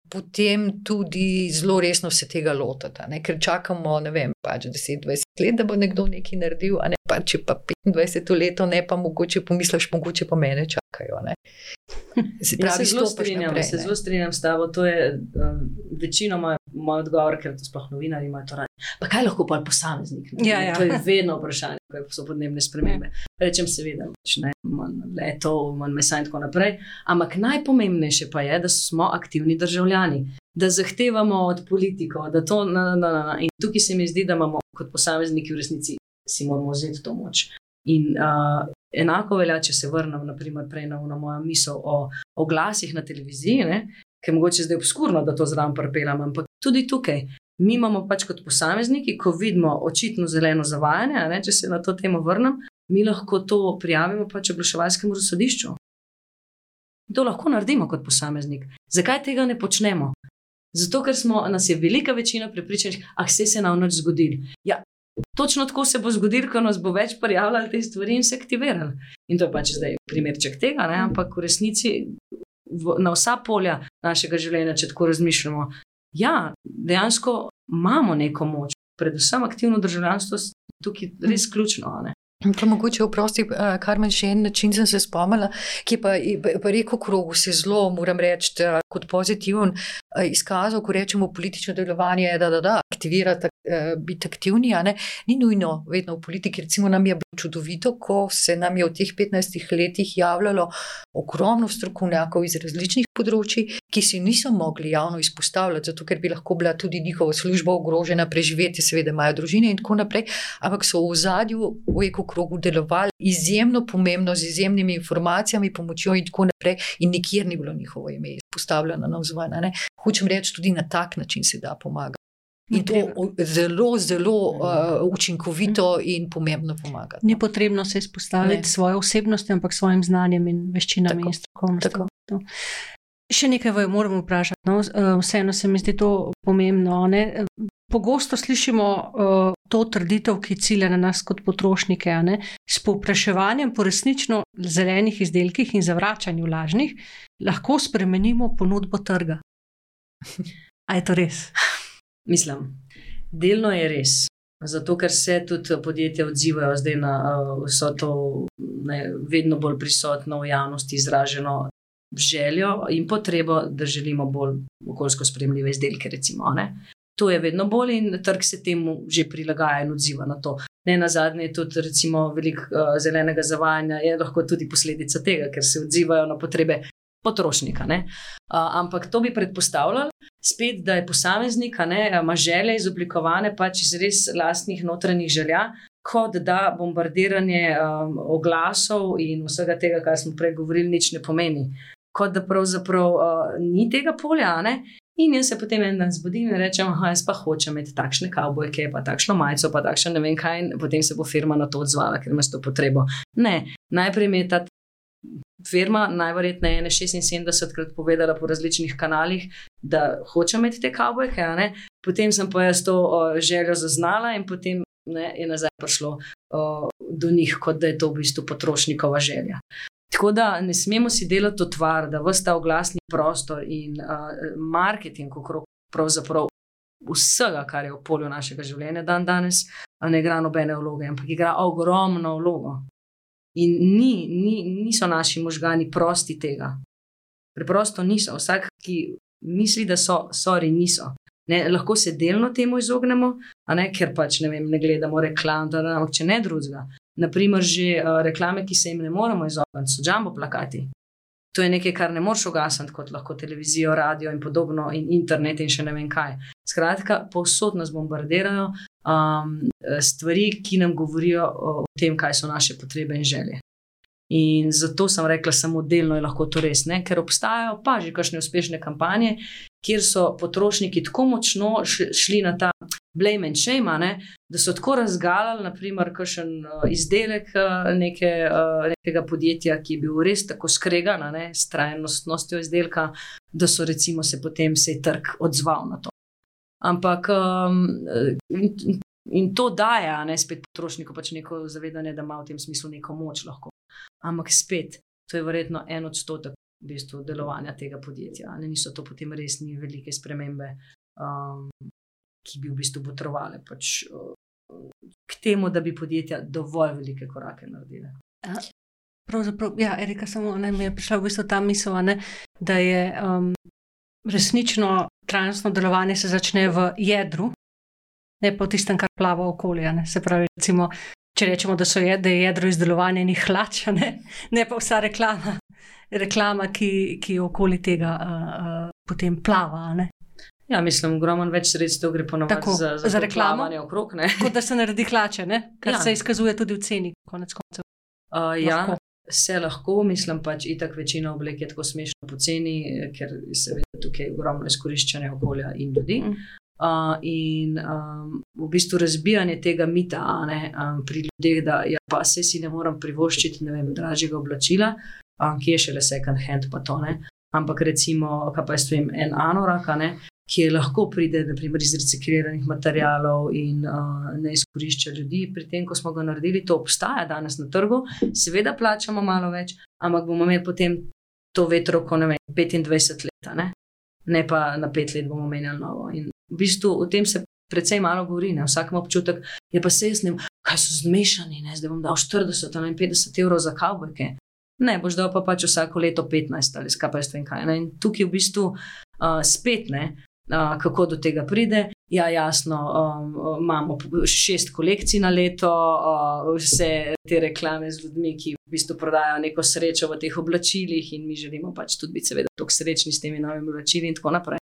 potem tudi zelo resno se tega lotiti. Ker čakamo, ne vem, pač 10-20 let, da bo nekdo nekaj naredil, a ne pa če pa 25 let, ne pa mogoče pomisliš, mogoče pa mene čakajo. Ne? Se pravi, zelo strinjam, naprej, se zelo strinjam s tabo. To je um, večinoma moj odgovor, ker sploh novinari imajo to radi. Pa kaj lahko pa posameznik? Ja, ja. To je vedno vprašanje, kaj so podnebne spremembe. Rečem seveda, pač ne, manj letov, manj mesa in tako naprej. Ampak najpomembnejše pa je, da smo aktivni državljani. Da zahtevamo od politikov, da to. Na, na, na, na. In tukaj se mi zdi, da imamo kot posamezniki v resnici si moramo vzeti to moč. In uh, enako velja, če se vrnem naprimer, prej na, na mojo misel o oglasih na televiziji, ne, ki je mogoče zdaj obskurno, da to zraven prepeljam, ampak tudi tukaj. Mi imamo pač kot posamezniki, ko vidimo očitno zeleno zavajanje, ne, če se na to temo vrnem, mi lahko to prijavimo pač oglaševalskemu sodišču. To lahko naredimo kot posameznik. Zakaj tega ne počnemo? Zato, ker smo, nas je velika večina prepričanih, ah, se je nam noč zgodil. Ja, točno tako se bo zgodilo, ko nas bo več prijavljalo te stvari in se aktiviralo. In to je pač zdaj primerček tega, ne? ampak v resnici v, na vsa polja našega življenja, če tako razmišljamo, ja, dejansko imamo neko moč, predvsem aktivno državljanstvo, tukaj je res ključno. Pa mogoče vprosti, kar manj še en način sem se spomnila, ki pa pa rekel krogu se zelo, moram reči, kot pozitiven izkazal, ko rečemo politično delovanje, da da da, aktivirati, biti aktivni, ni nujno vedno v politiki, recimo nam je bilo čudovito, ko se nam je v teh 15 letih javljalo ogromno strokovnjakov iz različnih področji, ki si niso mogli javno izpostavljati, zato ker bi lahko bila tudi njihova služba ogrožena, preživeti, seveda imajo družine in tako naprej, ampak so v zadju v ekokrogu delovali izjemno pomembno, z izjemnimi informacijami, pomočjo in tako naprej, in nikjer ni bilo njihovo ime izpostavljeno na vzven. Hočem reči, tudi na tak način se da pomagati. In to zelo, zelo uh, učinkovito in pomembno pomaga. Ni potrebno se izpostaviti s svojo osebnostjo, ampak svojim znanjem in veščinami tako, in strokovnostjo. Še nekaj vam moramo vprašati. No? Vseeno se mi zdi to pomembno. Ne? Pogosto slišimo uh, to trditev, ki cilja na nas kot potrošnike, s povpraševanjem po resnično zelenih izdelkih in zavračanju lažnih, lahko spremenimo ponudbo trga. A je to res? Mislim, delno je res. Zato, ker se tudi podjetja odzivajo zdaj na vso to, ne, vedno bolj prisotno v javnosti izraženo željo in potrebo, da želimo bolj okoljsko spremljive izdelke. Recimo, to je vedno bolj in trg se temu že prilagaja in odziva na to. Ne na zadnje je tudi recimo, veliko uh, zelenega zavajanja, je lahko tudi posledica tega, ker se odzivajo na potrebe potrošnika. Uh, ampak to bi predpostavljali, spet, da je posameznik, ima želje izoblikovane pač iz res lastnih notranjih želja. Kot da bombardiranje um, oglasov in vsega tega, kar smo prej govorili, nič ne pomeni. Kot da pravzaprav uh, ni tega polja, ne? In jaz se potem en dan zbudim in rečem, da jaz pa hočem imeti takšne kavbojke, pa takšno majico, pa takšno ne vem kaj, in potem se bo firma na to odzvala, ker ima to potrebo. Ne, najprej je ta firma najverjetneje 76 krat povedala po različnih kanalih, da hočem imeti te kavbojke, potem sem pa jaz to o, željo zaznala in potem ne, je nazaj prišlo o, do njih, kot da je to v bistvu potrošnikova želja. Tako da ne smemo si delati otvar, da vsta oglasni prostor in uh, marketing okrog vsega, kar je v polju našega življenja dan danes, ne igra nobene vloge, ampak igra ogromno vlogo. In ni, ni, niso naši možgani prosti tega. Preprosto niso. Vsak, ki misli, da so, sorry, niso. Ne, lahko se delno temu izognemo, ne, ker pač ne, vem, ne gledamo reklam, da, ampak če ne drugega, naprimer, že uh, reklame, ki se jim ne moremo izogniti, so jumbo plakati. To je nekaj, kar ne moreš ugasniti, kot lahko televizijo, radio in podobno, in internet in še ne vem kaj. Skratka, povsod nas bombardirajo um, stvari, ki nam govorijo o tem, kaj so naše potrebe in želje. In zato sem rekla, samo delno je lahko to res, ne? ker obstajajo pa že kakšne uspešne kampanje, kjer so potrošniki tako močno šli na ta blame and shame, ne? da so tako razgalili, naprimer, kakšen uh, izdelek uh, neke, uh, nekega podjetja, ki je bil res tako skregan s trajnostnostjo izdelka, da so recimo se potem vse trg odzval na to. Ampak um, in to daje, ne spet potrošniku pač neko zavedanje, da ima v tem smislu neko moč lahko. Ampak spet, to je verjetno en odstotek v bistvu delovanja tega podjetja. Ne niso to potem resni velike spremembe, um, ki bi v bistvu potrovali pač, uh, k temu, da bi podjetja dovolj velike korake naredile. Pravzaprav, ja, Erika, samo ne, mi je prišla v bistvu ta misel, ne, da je um, resnično trajnostno delovanje se začne v jedru, ne pa v tistem, kar plava okolje. Se pravi, recimo, če rečemo, da, je, da je jedro izdelovanja njih hlača, ne? ne pa vsa reklama, reklama ki, ki okoli tega uh, uh, potem plava. Ne? Ja, mislim, ogromno več sredstev gre ponovadi za, za, za reklamo. Okrog, kot da se naredi hlače, ne? kar ja. se izkazuje tudi v ceni, konec koncev. Uh, ja, se lahko, mislim pač, itak večina oblek je tako smešno poceni, ker se vidi tukaj ogromno izkoriščanja okolja in ljudi. Mm. Uh, in um, v bistvu razbijanje tega mita ne, um, pri ljudeh, da ja, pa se si ne morem privoščiti, ne vem, dražjega oblačila, um, ki je šele second hand, pa to ne. Ampak recimo, kaj pa jaz vem, en anorak, ne, ki lahko pride naprimer, iz recikliranih materijalov in uh, ne izkorišča ljudi. Pri tem, ko smo ga naredili, to obstaja danes na trgu, seveda plačamo malo več, ampak bomo imeli potem to vetroko, ne vem, 25 let, ne? pa na pet let bomo menjali novo. In v bistvu o tem se precej malo govori, ne? vsak ima občutek, je pa se jaz ne, kaj so zmešani, ne? zdaj bom dal 40 ali 50 evrov za kavbojke. Ne, boš dal pa pač vsako leto 15 ali skaj pa jaz vem kaj. Ne? In tukaj v bistvu uh, spet ne, uh, kako do tega pride. Ja, jasno, um, imamo šest kolekcij na leto, uh, vse te reklame z ljudmi, ki v bistvu prodajajo neko srečo v teh oblačilih, in mi želimo pač tudi biti, seveda, tako srečni s temi novimi oblačili in tako naprej.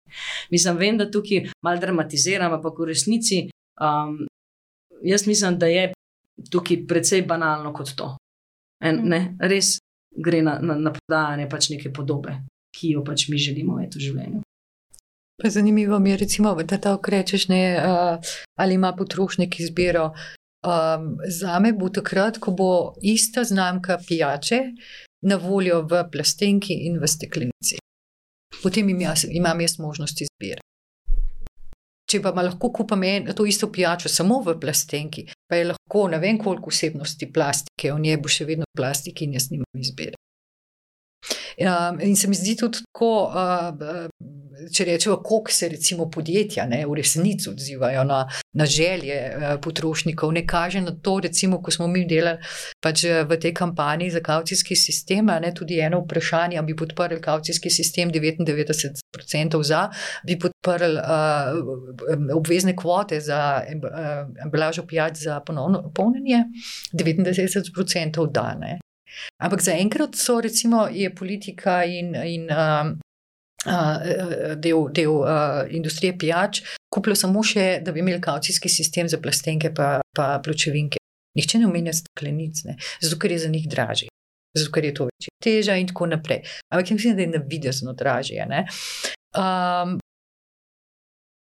Mislim, vem, da tukaj malo dramatiziram, ampak v resnici um, jaz mislim, da je tukaj precej banalno kot to. En, ne, res gre na, na, na prodajanje pač neke podobe, ki jo pač mi želimo imeti v življenju. Pa zanimivo mi je, recimo, da tako rečeš, ne, uh, ali ima potrošnik izbiro. Um, za me bo takrat, ko bo ista znamka pijače na voljo v plastenki in v steklenici. Potem im jaz, imam jaz možnost izbire. Če pa lahko kupim to isto pijačo samo v plastenki, pa je lahko ne vem koliko vsebnosti plastike, v njej bo še vedno plastik in jaz nimam izbire. Um, in se mi zdi tudi tako, uh, če rečemo, kako se recimo podjetja ne, v resnici odzivajo na, na želje uh, potrošnikov. Ne kaže na to, recimo, ko smo mi delali pač v tej kampanji za kaucijski sistem, ne, tudi eno vprašanje, bi podprli kaucijski sistem 99% za, bi podprli uh, obvezne kvote za embalažo pijač za ponovno polnjenje 99% da. Ne. Ampak zaenkrat so, recimo, je politika in, in uh, uh, del, del uh, industrije pijač kupili samo še, da bi imeli kaucijski sistem za plastenke in pločevinke. Nihče ne omenja steklenic, ne? zato ker je za njih dražje. Zato, ker je to večja teža, in tako naprej. Ampak mislim, da je na vidi zelo dražje. Um,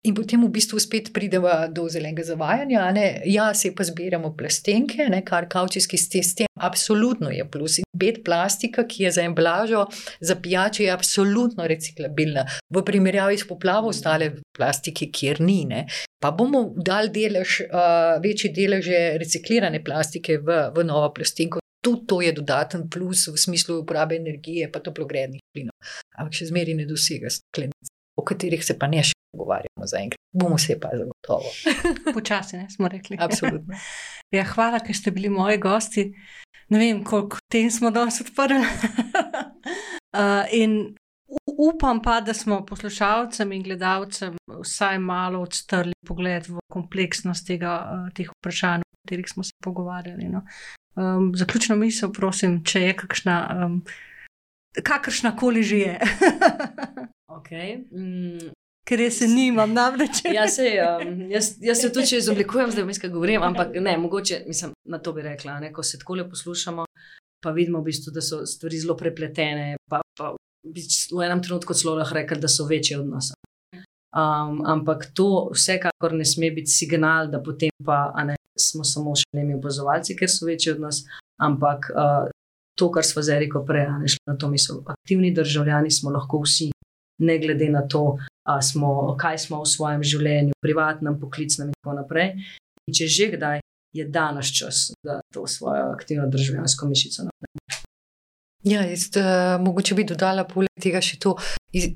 In potem v bistvu spet pridemo do zelenega zavajanja. Ne? Ja, se pa zbiramo plastenke, ne? kar kaučijski sistem absolutno je plus. In pet plastika, ki je za embalažo, za pijače, je absolutno reciklabilna. V primerjavi s poplavo ostale plastike, kjer ni. Ne? Pa bomo dali delež, uh, večji delež reciklirane plastike v, v novo plastenko. Tudi to je dodaten plus v smislu uporabe energije, pa toplogrednih plinov. Ampak še zmeraj ne dosega steklenic, o katerih se pa ne še pogovarjamo zaenkrat. Bomo se pa zagotovo. Počasi, ne smo rekli. Absolutno. Ja, hvala, ker ste bili moji gosti. Ne vem, koliko tem smo danes odprli. uh, in upam pa, da smo poslušalcem in gledalcem vsaj malo odstrli pogled v kompleksnost tega, uh, teh vprašanj, o katerih smo se pogovarjali. No. Um, zaključno misel, prosim, če je kakšna. Um, Kakršna koli že je. okay. mm, ker jaz se nimam, namreč. ja, se, um, jaz, jaz se tudi izoblikujem, zdaj vmes, kaj govorim, ampak ne, mogoče mislim, na to bi rekla. Ne, ko se tako le poslušamo, pa vidimo, v bistvu, da so stvari zelo prepletene. Pa, pa v enem trenutku celo lahko rečem, da so večje od nas. Um, ampak to vsekakor ne sme biti signal, da potem pa ne, smo samo še nemi opazovalci, ker so večji od nas. Ampak uh, to, kar smo zdaj rekli prej, ne šli na to misel. Aktivni državljani smo lahko vsi, ne glede na to, smo, kaj smo v svojem življenju, privatnem, poklicnem in tako naprej. In če že kdaj je danes čas, da to svojo aktivno državljansko mišico naprej. Ja, jaz, uh, mogoče bi dodala poleg tega še to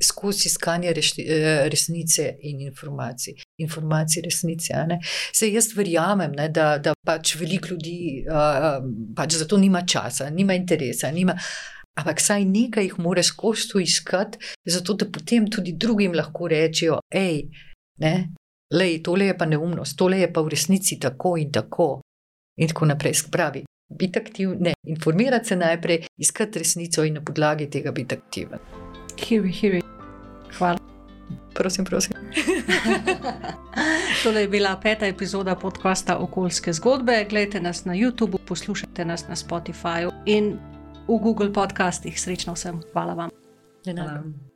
skozi iskanje reš, uh, resnice in informacij. Informacije, resnice. Se jaz verjamem, ne, da, da pač veliko ljudi uh, pač za to nima časa, nima interesa. Nima, Ampak saj nekaj jih moraš kostu iskati, zato da potem tudi drugim lahko rečejo: hej, ne, lej, tole je pa neumnost, tole je pa v resnici tako in tako. In tako naprej. Spravi, biti aktiven, ne, informirati se najprej, iskati resnico in na podlagi tega biti aktiven. Hivi, hivi. Hvala. Prosim, prosim. Tole je bila peta epizoda podcasta Okoljske zgodbe. Glejte nas na YouTubu, poslušajte nas na Spotifyju in v Google podcastih. Srečno vsem, hvala vam. Hvala.